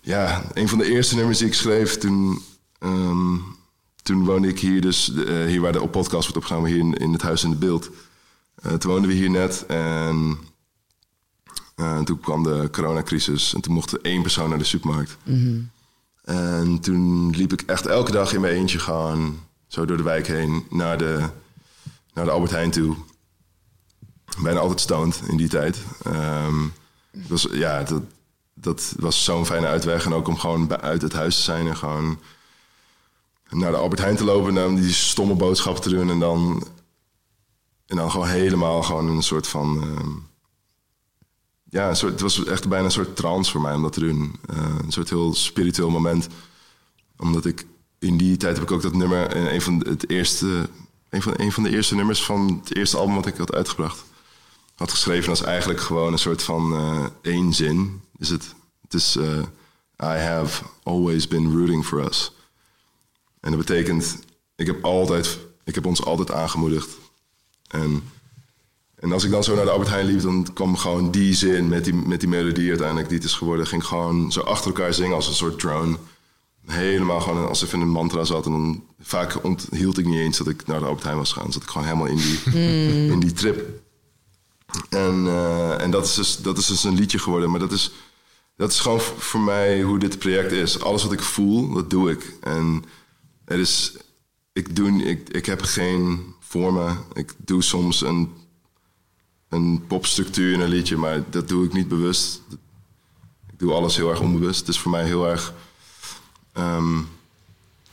ja, een van de eerste nummers die ik schreef toen, ehm, toen woonde ik hier, dus eh, hier waar de podcast wordt opgenomen, hier in, in het huis in de beeld. Eh, toen woonden we hier net en eh, toen kwam de coronacrisis en toen mocht één persoon naar de supermarkt. En toen liep ik echt elke dag in mijn eentje gewoon zo door de wijk heen naar de, naar de Albert Heijn toe. Bijna altijd stoned in die tijd. Het was, ja, dat, dat was zo'n fijne uitweg. En ook om gewoon uit het huis te zijn en gewoon naar de Albert Heijn te lopen en die stomme boodschappen te doen. En dan, en dan gewoon helemaal gewoon een soort van. ehm, ja, een soort, het was echt bijna een soort trance voor mij om dat te doen. Eh, een soort heel spiritueel moment. Omdat ik in die tijd heb ik ook dat nummer, een van, het eerste, een, van, een van de eerste nummers van het eerste album wat ik had uitgebracht, had geschreven als eigenlijk gewoon een soort van uh, één zin. Is het, het is uh, I have always been rooting for us. En dat betekent, ik heb, altijd, ik heb ons altijd aangemoedigd. En, en als ik dan zo naar de Albert Heijn liep, dan kwam gewoon die zin met die, met die melodie uiteindelijk die het is geworden. Ging gewoon zo achter elkaar zingen als een soort drone helemaal gewoon alsof in een mantra zat. En dan vaak onthield ik niet eens dat ik naar de Albert Heijn was gegaan. Zat ik gewoon helemaal in die, in die trip. En, uh, en dat, is dus, dat is dus een liedje geworden. Maar dat is, dat is gewoon voor mij hoe dit project is. Alles wat ik voel, dat doe ik. En er is, ik, doe, ik, ik heb geen vormen. Ik doe soms een, een popstructuur in een liedje, maar dat doe ik niet bewust. Ik doe alles heel erg onbewust. Het is voor mij heel erg Ehm,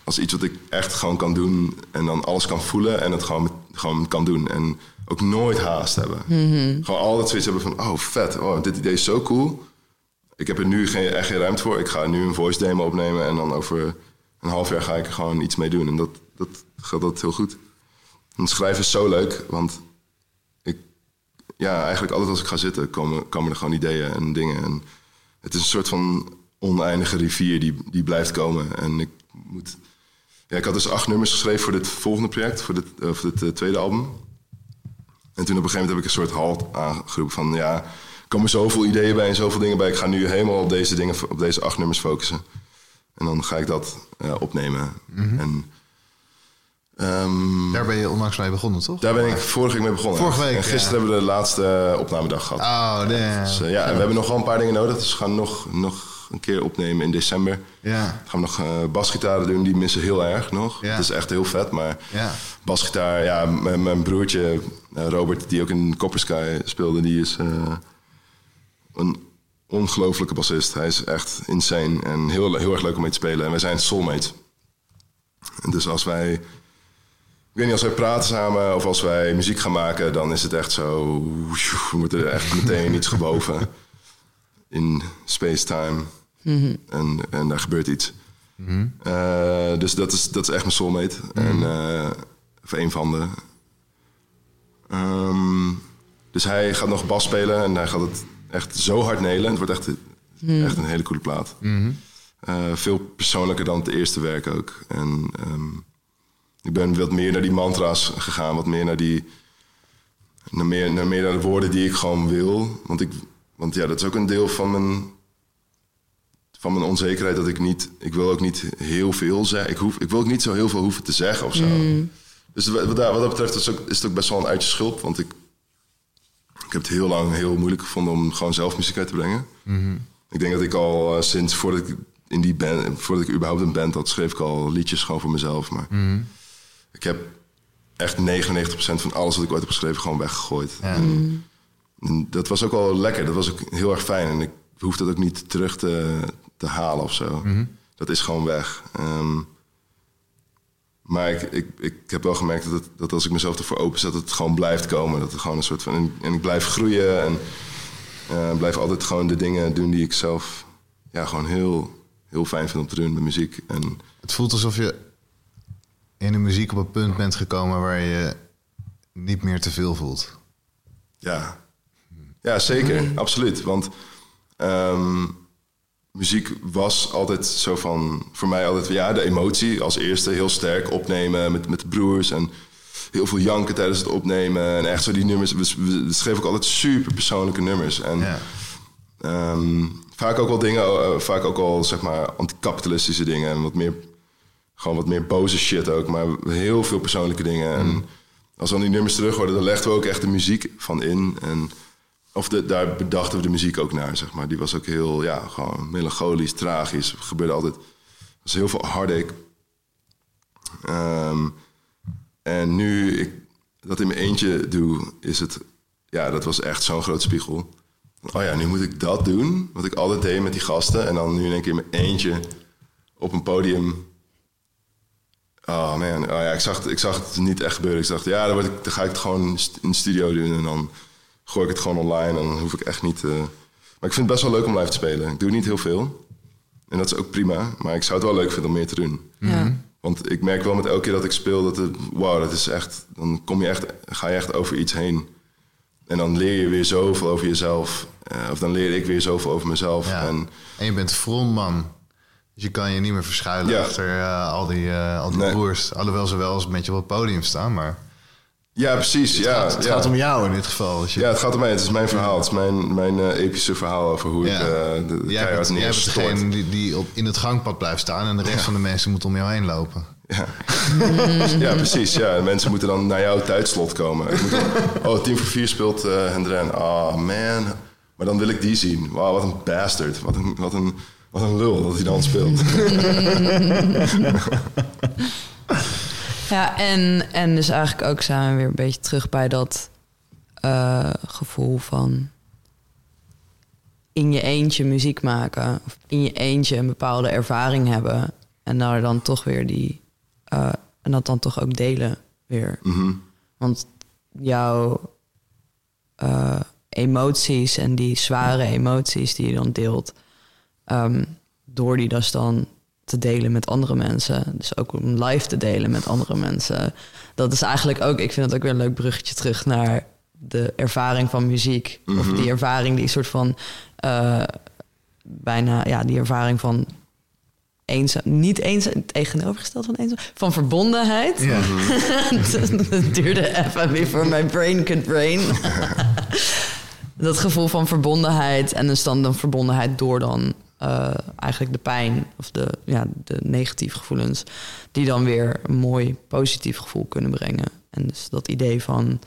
als iets wat ik echt gewoon kan doen en dan alles kan voelen en het gewoon, gewoon kan doen. En ook nooit haast hebben. Mhm. Gewoon altijd zoiets hebben van, oh vet, oh, dit idee is zo cool. Ik heb er nu geen, echt geen ruimte voor. Ik ga nu een voice demo opnemen en dan over een half jaar ga ik er gewoon iets mee doen. En dat, dat gaat dat heel goed. En schrijven is zo leuk, want ik, ja, eigenlijk altijd als ik ga zitten komen, komen er gewoon ideeën en dingen. En het is een soort van oneindige rivier die, die blijft komen. En ik moet. Ja, ik had dus acht nummers geschreven voor dit volgende project, voor dit, uh, voor dit uh, tweede album. En toen op een gegeven moment heb ik een soort halt aangeroepen van ja, er komen zoveel ideeën bij en zoveel dingen bij. Ik ga nu helemaal op deze dingen, op deze acht nummers focussen. En dan ga ik dat uh, opnemen. Mm -hmm. en, um, daar ben je onlangs mee begonnen, toch? Daar ben ik vorige week mee begonnen. Vorige week. En gisteren ja. hebben we de laatste opnamedag gehad. Oh, nee. Dus, ja, en we hebben nog wel een paar dingen nodig. Dus we gaan nog, nog een keer opnemen in december. Ja. Dan gaan we nog uh, basgitaren doen, die missen heel erg nog. Ja. Het is echt heel vet, maar ja. basgitaar... Ja, mijn broertje Robert, die ook in Copper Sky speelde... die is uh, een ongelofelijke bassist. Hij is echt insane en heel, heel erg leuk om mee te spelen. En wij zijn soulmates. En dus als wij... Ik weet niet, als wij praten samen of als wij muziek gaan maken... dan is het echt zo... We moeten er echt meteen iets geboven in space-time. Mm -hmm. en, en daar gebeurt iets. Mm -hmm. uh, dus dat is, dat is echt mijn soulmate. Mm -hmm. En, uh, of een van de. Um, dus hij gaat nog bas spelen en hij gaat het echt zo hard nelen. Het wordt echt, echt een hele coole plaat. Uh, veel persoonlijker dan het eerste werk ook. En um, ik ben wat meer naar die mantra's gegaan. Wat meer naar die... Naar meer, naar meer naar de woorden die ik gewoon wil. Want ik, want ja, dat is ook een deel van mijn, van mijn onzekerheid. Dat ik niet, ik wil ook niet heel veel zeggen. Ik, hoef, ik wil ook niet zo heel veel hoeven te zeggen of zo. Mm. Dus wat, wat dat betreft is, ook, is het ook best wel een uitje schulp. Want ik, ik heb het heel lang heel moeilijk gevonden om gewoon zelf muziek uit te brengen. Mm -hmm. Ik denk dat ik al uh, sinds voordat ik in die band, voordat ik überhaupt een band had, schreef ik al liedjes gewoon voor mezelf. Maar -hmm. ik heb echt 99% van alles wat ik ooit heb geschreven gewoon weggegooid. Ja. En, en dat was ook wel lekker. Dat was ook heel erg fijn. En ik hoef dat ook niet terug te, te halen of zo. Mm -hmm. Dat is gewoon weg. Um, maar ik, ik, ik heb wel gemerkt dat, het, dat als ik mezelf ervoor openzet, dat het gewoon blijft komen. Dat het gewoon een soort van. En, en ik blijf groeien en uh, blijf altijd gewoon de dingen doen die ik zelf ja, gewoon heel, heel fijn vind om te doen met muziek. En, het voelt alsof je in de muziek op een punt bent gekomen waar je niet meer te veel voelt. Ja, ja zeker, absoluut. Want um, muziek was altijd zo van, voor mij altijd, ja, de emotie als eerste heel sterk opnemen met, met de broers en heel veel janken tijdens het opnemen. En echt zo die nummers, we, we schreven ook altijd super persoonlijke nummers. En ja. um, vaak ook wel dingen, uh, vaak ook al zeg maar anticapitalistische dingen en wat meer, gewoon wat meer boze shit ook, maar heel veel persoonlijke dingen. Mm. En als dan die nummers terug worden, dan legden we ook echt de muziek van in. En of daar bedachten we de muziek ook naar, zeg maar. Die was ook heel, ja, gewoon melancholisch, tragisch. Er gebeurde altijd... Was heel veel heartache. Um, en nu ik dat in mijn eentje doe, is het... Ja, dat was echt zo'n groot spiegel. Oh ja, nu moet ik dat doen, wat ik altijd deed met die gasten. En dan nu in één keer in mijn eentje op een podium... Oh man, oh ja, ik, zag het, ik zag het niet echt gebeuren. Ik dacht, ja, dan, word ik, dan ga ik het gewoon in de studio doen en dan gooi ik het gewoon online en dan hoef ik echt niet... Uh... Maar ik vind het best wel leuk om live te spelen. Ik doe niet heel veel. En dat is ook prima. Maar ik zou het wel leuk vinden om meer te doen. Ja. Want ik merk wel met elke keer dat ik speel dat het, wow, dat is echt, dan kom je echt, ga je echt over iets heen. En dan leer je weer zoveel over jezelf. Eh, of dan leer ik weer zoveel over mezelf. Ja. En En je bent frontman. Dus je kan je niet meer verschuilen Ja. achter eh, al die, eh, al die Nee. broers. Alhoewel ze wel eens een beetje op het podium staan, maar... ja, precies. Het, ja, gaat, het ja. gaat om jou in dit geval. Dus je- Ja, het gaat om mij. Het is mijn verhaal. Het is mijn, mijn eh, epische verhaal over hoe Ja. ik eh, de, de jij keihard bent, jij bent neerstort. degene die, die op, in het gangpad blijft staan... en de rest van de mensen moet om jou heen lopen. Ja. ja, precies. Ja. En Mensen moeten dan naar jouw tijdslot komen. Ik moet dan, oh, tien voor vier speelt eh Hendren. Oh man. Maar dan wil ik die zien. Wauw, wat een bastard. Wat een, wat een, wat een lul dat hij dan speelt. Ja, en, en dus eigenlijk ook zijn we weer een beetje terug bij dat eh, gevoel van in je eentje muziek maken. Of in je eentje een bepaalde ervaring hebben. En daar dan toch weer die. eh, en dat dan toch ook delen weer. Mhm. Want jouw eh, emoties en die zware emoties die je dan deelt, ehm, door die dus dan te delen met andere mensen, dus ook om live te delen met andere mensen, dat is eigenlijk ook, ik vind het ook weer een leuk bruggetje terug naar de ervaring van muziek. Of Mhm. die ervaring die soort van eh, bijna, ja, die ervaring van eenzaam, niet eenzaam, het tegenovergesteld van eenzaam, van verbondenheid. Ja. Het duurde even weer voor mijn brain could brain. dat gevoel van verbondenheid en dus dan de verbondenheid door dan eh, eigenlijk de pijn of de, ja, de negatieve gevoelens, die dan weer een mooi positief gevoel kunnen brengen. En dus dat idee van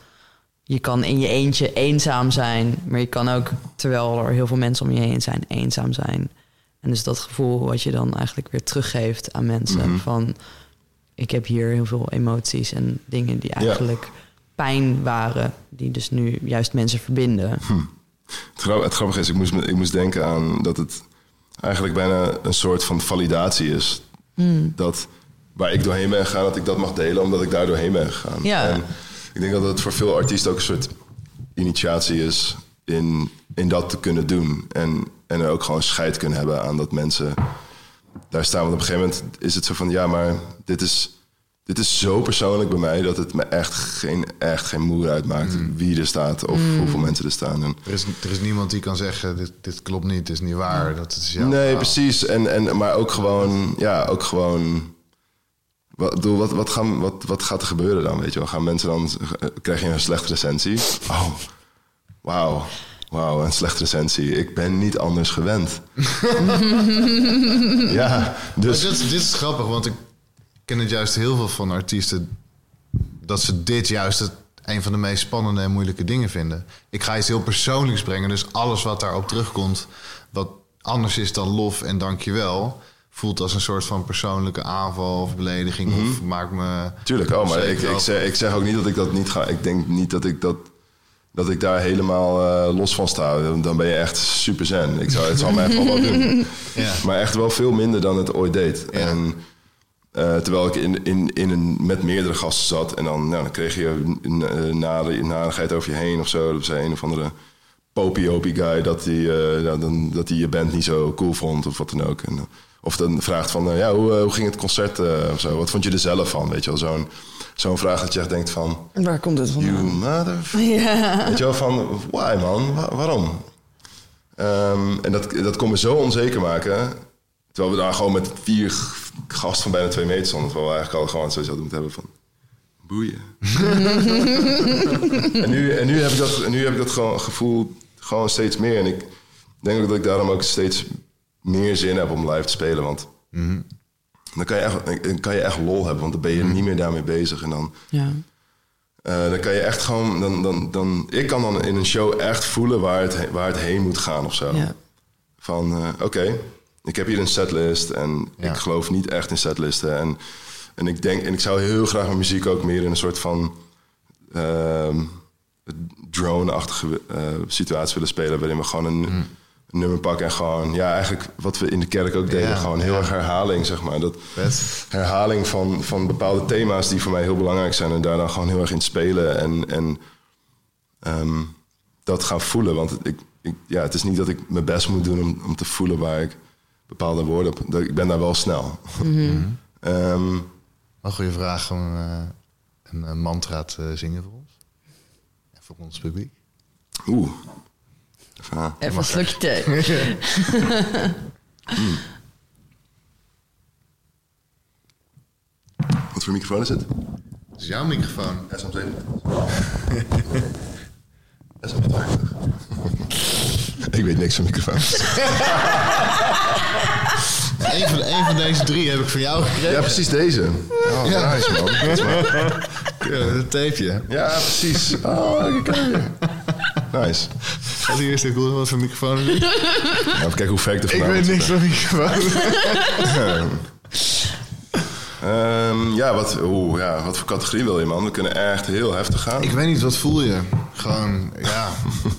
je kan in je eentje eenzaam zijn, maar je kan ook, terwijl er heel veel mensen om je heen zijn, eenzaam zijn. En dus dat gevoel wat je dan eigenlijk weer teruggeeft aan mensen Mhm. van ik heb hier heel veel emoties en dingen die eigenlijk pijn waren, die dus nu juist mensen verbinden. Het, grap- het grappige is, ik moest, ik moest denken aan dat het eigenlijk bijna een soort van validatie is. Dat waar ik doorheen ben gegaan, dat ik dat mag delen, omdat ik daar doorheen ben gegaan. Ja. En ik denk dat het voor veel artiesten ook een soort initiatie is in, in dat te kunnen doen. En, en er ook gewoon scheid kunnen hebben aan dat mensen daar staan. Want op een gegeven moment is het zo van, ja, maar dit is, dit is zo persoonlijk bij mij dat het me echt geen, echt geen moer uitmaakt wie er staat of hoeveel mensen er staan. En, Er, is, er is niemand die kan zeggen, dit, dit klopt niet, dit is niet waar. Dat is jouw nee, verhaal. precies. En, en, maar ook gewoon, ja, ook gewoon. Wat, bedoel, wat, wat, gaan, wat, wat gaat er gebeuren dan? Weet je wel? Gaan mensen dan. Krijg je een slechte recensie? Oh, wauw. Wauw, een slechte recensie. Ik ben niet anders gewend. ja, dus. dit, dit is grappig, want ik ken het juist heel veel van artiesten... dat ze dit juist het, een van de meest spannende en moeilijke dingen vinden. Ik ga iets heel persoonlijks brengen, dus alles wat daarop terugkomt... wat anders is dan lof en dankjewel... voelt als een soort van persoonlijke aanval of belediging... of maakt me... Tuurlijk, oh, maar ik, ik, zeg, ik zeg ook niet dat ik dat niet ga. Ik denk niet dat ik dat. Dat ik daar helemaal eh, los van sta. Dan- ben je echt super zen. Ik zou, het zal mij echt wel wat doen. Ja. Maar echt wel veel minder dan het ooit deed. Ja. En eh, terwijl ik in, in, in een, met meerdere gasten zat. En dan, nou, dan kreeg je een narigheid over je heen of zo. Dat zei een of andere popiopie guy dat hij eh, dan, dat je band niet zo cool vond of wat dan ook. En, eh, of dan vraagt van, ja, hoe, hoe ging het concert of zo? Wat vond je er zelf van? Weet je wel, zo'n zo'n vraag dat je echt denkt van... Waar komt het You vandaan? mother... Ja. Weet je wel, van, why man? Wa- waarom? Ehm, en dat, dat kon me zo onzeker maken. Terwijl we daar gewoon met vier gasten van bijna twee meter stonden. Terwijl we eigenlijk al gewoon zoiets hadden moeten hebben van... Boeien. en, nu, en nu heb ik dat, en nu heb ik dat gewoon gevoel gewoon steeds meer. En ik denk ook dat ik daarom ook steeds meer zin heb om live te spelen. Want dan, kan je echt, dan kan je echt lol hebben. Want dan ben je niet meer daarmee bezig. En dan... ja. Eh, dan kan je echt gewoon, dan, dan, dan, ik kan dan in een show echt voelen waar het, he- waar het heen moet gaan of zo. Ja. Van, eh, oké, ik heb hier een setlist en Ja. ik geloof niet echt in setlisten. En, en ik denk, en ik zou heel graag mijn muziek ook meer in een soort van ehm, drone-achtige eh, situatie willen spelen, waarin we gewoon een, een nummer pakken en gewoon, ja, eigenlijk wat we in de kerk ook deden, Ja, gewoon heel ja. erg herhaling, zeg maar. Dat, herhaling van, van bepaalde thema's die voor mij heel belangrijk zijn. En daar dan gewoon heel erg in spelen. En, en ehm, dat gaan voelen. Want ik, ik, ja, het is niet dat ik mijn best moet doen om, om te voelen waar ik bepaalde woorden op. dat- Ik ben daar wel snel. Ehm, Mag je vragen om eh, een, eh, mantra te zingen voor ons? En voor ons publiek? Oeh. Even, ah. Even een slukje thee. Wat voor microfoon is het? Het is jouw microfoon. SM7. SM50. Ik weet niks van microfoons. Eén van, één van deze drie heb ik van jou gekregen. Ja, precies deze. Oh, Ja. nice man. Is Ja, dat tapeje. Ja, precies. Oh, kijk. Nice. Gaat hier eerst even wat voor microfoon is? Nou, even kijken hoe ver ik Ik weet niks van microfoon. Ehm, ja, wat, oeh, ja, wat voor categorie wil je, man? We kunnen echt heel heftig gaan. Ik weet niet, wat voel je? Gewoon, ja,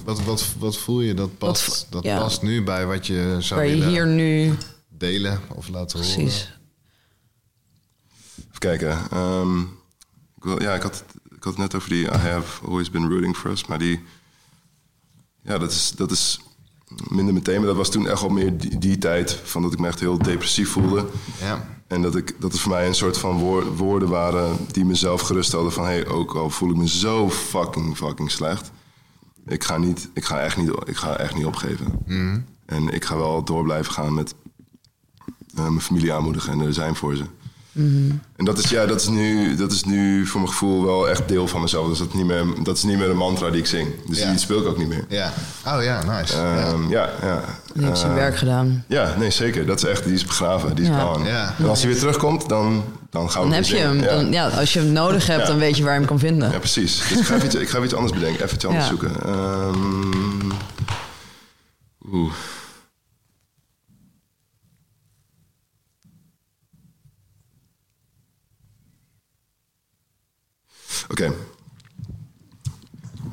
wat, wat, wat voel je? Dat past, dat ja. past nu bij wat je zou Waar je hier nu... delen of laten horen. Precies. Even kijken. Ehm, ik, wil, ja, ik, had, ik had het net over die I have always been rooting for us. Maar die... Ja, dat is, dat is minder meteen. Maar dat was toen echt al meer die, die tijd... van dat ik me echt heel depressief voelde. Ja. En dat, ik, dat het voor mij een soort van woor- woorden waren... die mezelf geruststelden van... hey, ook al voel ik me zo fucking, fucking slecht... ik ga, niet, ik ga, echt, niet, ik ga echt niet opgeven. En ik ga wel door blijven gaan met mijn familie aanmoedigen en er zijn voor ze. En dat is, ja, dat, is nu, dat is nu voor mijn gevoel wel echt deel van mezelf. Dus dat, is niet meer, dat is niet meer een mantra die ik zing. Dus Ja. die speel ik ook niet meer. Ja. Oh ja, nice. ja. Ehm, ja, ja. Die heeft zijn Eh, werk gedaan. ja, nee, zeker. Dat is echt, die is begraven, die is Ja. gone. Ja. En als hij weer terugkomt, dan, dan gaan we Dan heb weer je hem. Dan, ja, als je hem nodig hebt, Ja. dan weet je waar je hem kan vinden. Ja, precies. Dus ik ga even iets, ik ga even iets anders bedenken. Even iets anders Ja. zoeken. Ehm, oeh. Oké.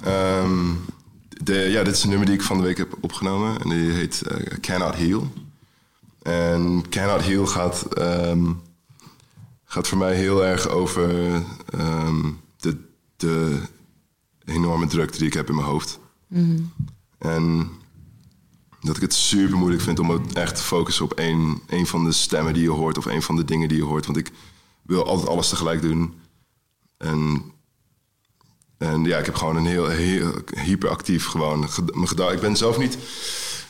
Ehm, de, ja, dit is een nummer die ik van de week heb opgenomen. En die heet eh, Cannot Heal. En Cannot Heal gaat... ehm, gaat voor mij heel erg over ehm, de, de enorme drukte die ik heb in mijn hoofd. En dat ik het super moeilijk vind om echt te focussen op één, één van de stemmen die je hoort of één van de dingen die je hoort. Want ik wil altijd alles tegelijk doen. En, en ja, ik heb gewoon een heel, heel hyperactief gewoon. Mijn ik ben zelf niet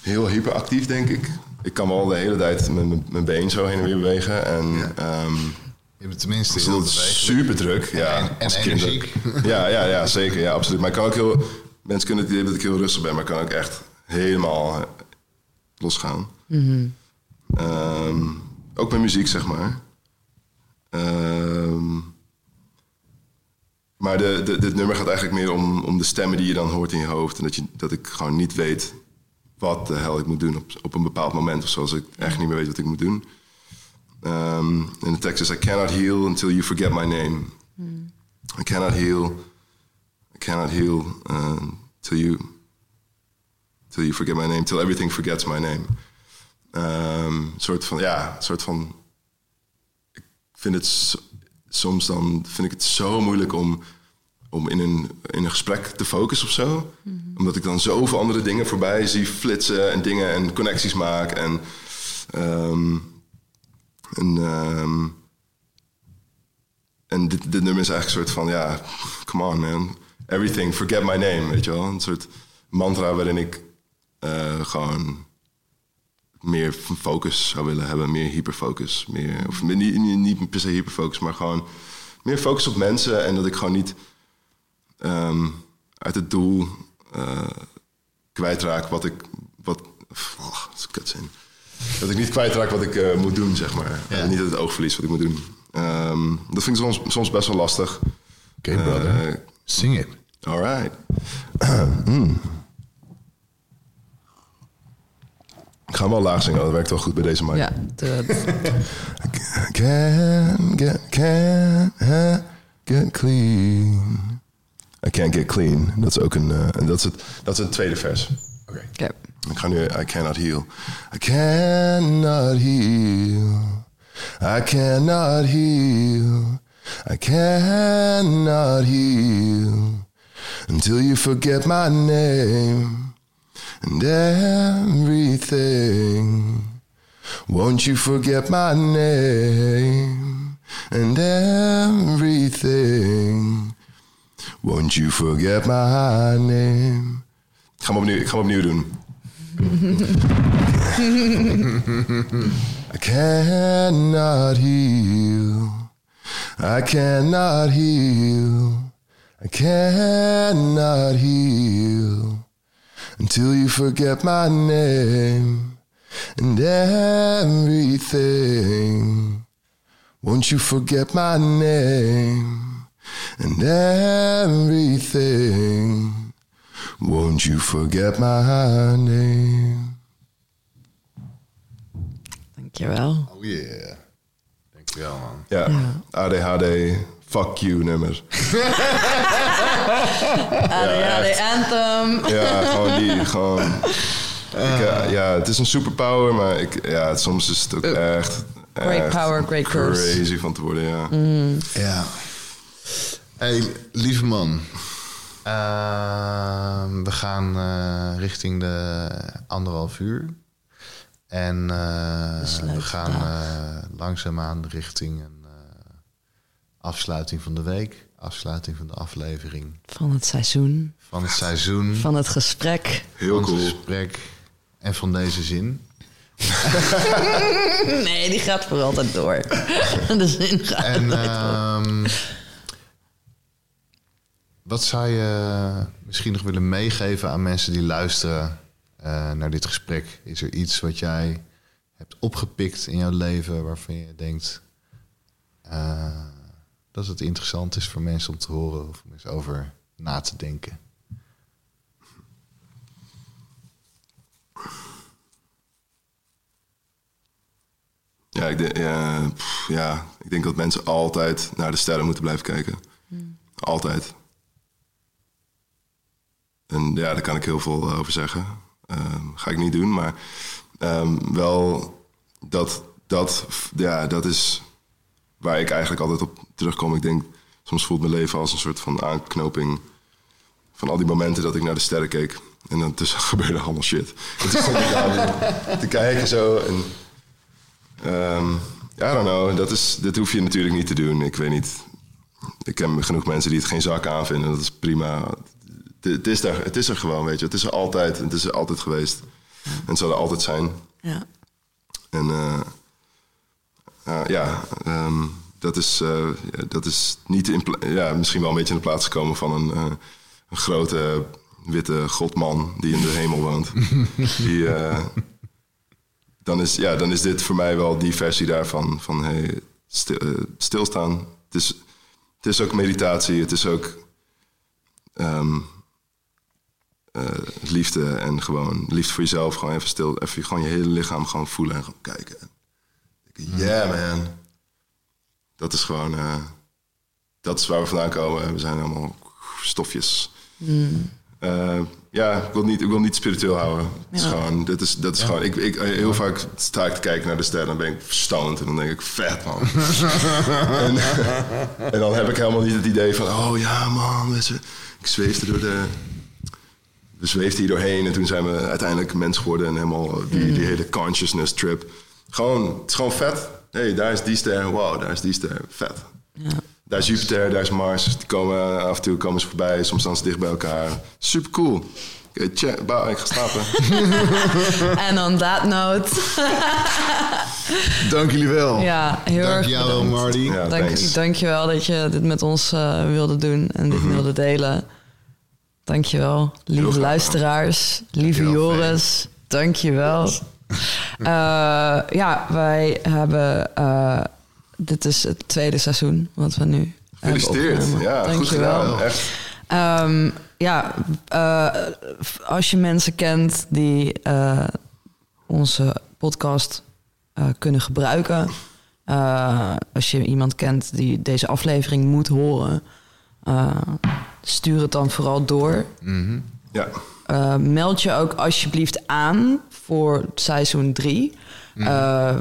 heel hyperactief, denk ik. Ik kan wel de hele tijd met mijn- mijn been zo heen en weer bewegen. En Ja. ehm, Je bent tenminste is heel bewegelijk. super druk. Ja, en- en energiek. Ja, ja, ja, zeker. Ja, absoluut. Maar ik kan ook heel... Mensen kunnen het idee dat ik heel rustig ben, maar ik kan ook echt helemaal losgaan. Ehm, ook met muziek, zeg maar. Ehm, maar de, de, dit nummer gaat eigenlijk meer om, om de stemmen die je dan hoort in je hoofd. En dat, je, dat ik gewoon niet weet wat de hel ik moet doen op, op een bepaald moment. Of zoals ik echt niet meer weet wat ik moet doen. Um, in de tekst is: I cannot heal until you forget my name. I cannot heal. I cannot heal uh, till you till you forget my name. Till everything forgets my name. Um, soort van ja, soort van. Ik vind het soms dan vind ik het zo moeilijk om om in een, in een gesprek te focussen of zo. Omdat ik dan zoveel andere dingen voorbij zie flitsen en dingen en connecties maak en. ehm, en, ehm, en dit, dit nummer is eigenlijk een soort van, ja, come on man. Everything, forget my name, weet je wel. Een soort mantra waarin ik eh, gewoon meer focus zou willen hebben. Meer hyperfocus. Meer, of niet, niet, per se hyperfocus, maar gewoon meer focus op mensen. En dat ik gewoon niet ehm, uit het doel eh, kwijtraak wat ik... Wat, oh, dat is een kutzin. Dat ik niet kwijtraak wat ik eh, moet doen, zeg maar. Ja. En niet uit het oog verlies wat ik moet doen. Ehm, dat vind ik soms, soms best wel lastig. Oké, brother. Eh, Sing it. all right. Mm. Ik ga hem wel laag zingen, dat werkt wel goed bij deze mic. Ja, de, Can't get, can't uh, get clean. I can't get clean. Dat is ook een, eh, dat is het, dat is een tweede vers. Oké. oké. Ik ga nu I cannot heal. I cannot heal. I cannot heal. I cannot heal until you forget my name and everything. Won't you forget my name and everything. Won't you forget my name? Hem opnieuw, ik ga hem opnieuw doen. I cannot heal. I cannot heal. I cannot heal until you forget my name and everything. Won't you forget my name and everything? Won't you forget my name? Thank you, Dankjewel. Oh yeah. Dankjewel, man. Ja, yeah. yeah. ADHD, fuck you nummer. ja, de anthem. Ja, gewoon die, gewoon. Ik, eh, ja, het is een superpower, maar ik, ja, soms is het ook echt... Great echt power, great curse. Crazy van te worden, ja. Ja. Hey, lieve man. Ehm, we gaan eh, richting de anderhalf uur. En eh, we gaan eh, langzaamaan richting een eh, afsluiting van de week. Afsluiting van de aflevering Van het seizoen. van het seizoen. Van het gesprek. Heel van het cool. gesprek en van deze zin. Nee, die gaat voor altijd door. De zin gaat En altijd door. ehm, wat zou je misschien nog willen meegeven aan mensen die luisteren eh, naar dit gesprek? Is er iets wat jij hebt opgepikt in jouw leven waarvan je denkt eh, dat het interessant is voor mensen om te horen of om eens over na te denken? Ja ik, denk, ja, pff, ja, ik denk dat mensen altijd naar de sterren moeten blijven kijken. Altijd. En ja, daar kan ik heel veel eh, over zeggen. Ehm, ga ik niet doen, maar ehm, wel dat, dat, ja, dat is waar ik eigenlijk altijd op terugkom. Ik denk, soms voelt mijn leven als een soort van aanknoping van al die momenten dat ik naar de sterren keek. En dan tussen gebeurde allemaal shit. En toen stond ik daar te kijken zo en... Ehm I don't know, dat, is, dat hoef je natuurlijk niet te doen. Ik weet niet. Ik ken genoeg mensen die het geen zak aanvinden. Dat is prima. Het, het is, er, het is er gewoon, weet je. Het is er altijd. Het is er altijd geweest. En het zal er altijd zijn. Ja. En eh, eh, ja, ehm, dat, is, eh, dat is niet in ja, misschien wel een beetje in de plaats gekomen van een, eh, een grote witte godman die in de hemel woont. die, dan, is, ja, dan is dit voor mij wel die versie daarvan. Van hey, stil, stilstaan. Het is, het is ook meditatie. Het is ook ehm, eh, liefde en gewoon liefde voor jezelf. Gewoon even stil, even gewoon je hele lichaam gewoon voelen en gewoon kijken. Yeah man. Dat is gewoon, eh, dat is waar we vandaan komen. We zijn allemaal stofjes. Eh, ja, ik wil, niet, ik wil niet spiritueel houden. Het is gewoon, dit is, dat is gewoon, ik, ik, heel vaak sta ik te kijken naar de sterren en dan ben ik verstoond en dan denk ik, vet man. en, en dan heb ik helemaal niet het idee van, oh ja man, weet je, ik zweefde door de, we zweefden hier doorheen en toen zijn we uiteindelijk mens geworden en helemaal die, die hele consciousness trip. Gewoon, het is gewoon vet. hey, daar is die ster, wow, daar is die ster, vet. Daar is Jupiter, daar is Mars. Die komen af en toe komen ze voorbij, soms staan ze dicht bij elkaar. Super cool. Bouw, ik ga slapen. En on that note, Dank jullie wel. ja, heel Dank erg jou wel. Marty. Ja, Dank, thanks. dankjewel dat je dit met ons eh, wilde doen en dit wilde delen. Dankjewel, lieve graag gedaan. luisteraars, lieve Joris, dankjewel. Eh ja, wij hebben, eh, dit is het tweede seizoen wat we nu Gefeliciteerd. Ja, goed gedaan. Echt. Ehm, ja, eh, als je mensen kent die eh, onze podcast eh, kunnen gebruiken. eh, als je iemand kent die deze aflevering moet horen, eh, stuur het dan vooral door. Ja, Eh, meld je ook alsjeblieft aan voor seizoen 3.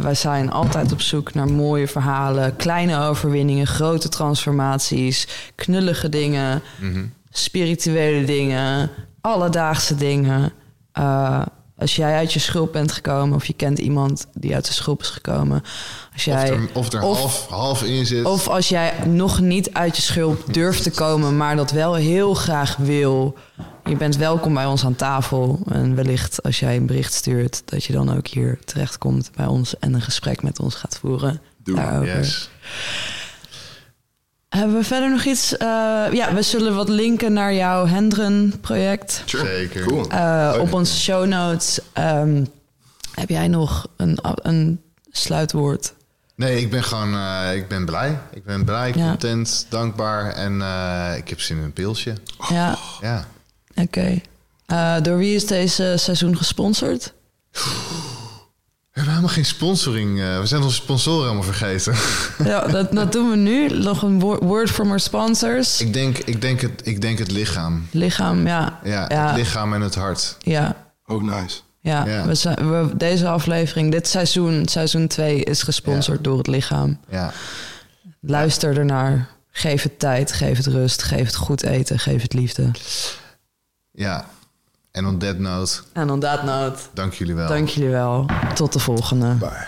wij zijn altijd op zoek naar mooie verhalen, kleine overwinningen, grote transformaties, knullige dingen, spirituele dingen, alledaagse dingen. Eh, Als jij uit je schulp bent gekomen... of je kent iemand die uit de schulp is gekomen... Als Of jij, er, of er of- half, half in zit. of als jij nog niet uit je schulp durft te komen... maar dat wel heel graag wil... je bent welkom bij ons aan tafel. En wellicht als jij een bericht stuurt... dat je dan ook hier terechtkomt bij ons... en een gesprek met ons gaat voeren. Doe. daarover. yes. Hebben we verder nog iets? Eh, ja, we zullen wat linken naar jouw Hendren-project Sure. Zeker. Cool. eh, op onze show notes. Ehm, heb jij nog een, een sluitwoord? Nee, ik ben gewoon eh, ik ben blij. Ik ben blij, Ja. content, dankbaar. En eh, ik heb zin in een pilsje. Ja, Ja. oké. Eh, door wie is deze seizoen gesponsord? We hebben helemaal geen sponsoring. eh, we zijn onze sponsoren helemaal vergeten. ja, dat, dat doen we nu. Nog een wo- word from our sponsors. ik, denk, ik, denk het, ik denk het lichaam. Lichaam, ja. Ja, Ja. het lichaam en het hart. Ja, Oh, nice. ja. Ja. We zijn, we, deze aflevering, dit seizoen, seizoen 2, is gesponsord Ja. door het lichaam. Ja. Luister ernaar. Geef het tijd, geef het rust, geef het goed eten, geef het liefde. ja. En on that note, En on that note, dank jullie wel. dank jullie wel. Tot de volgende. Bye.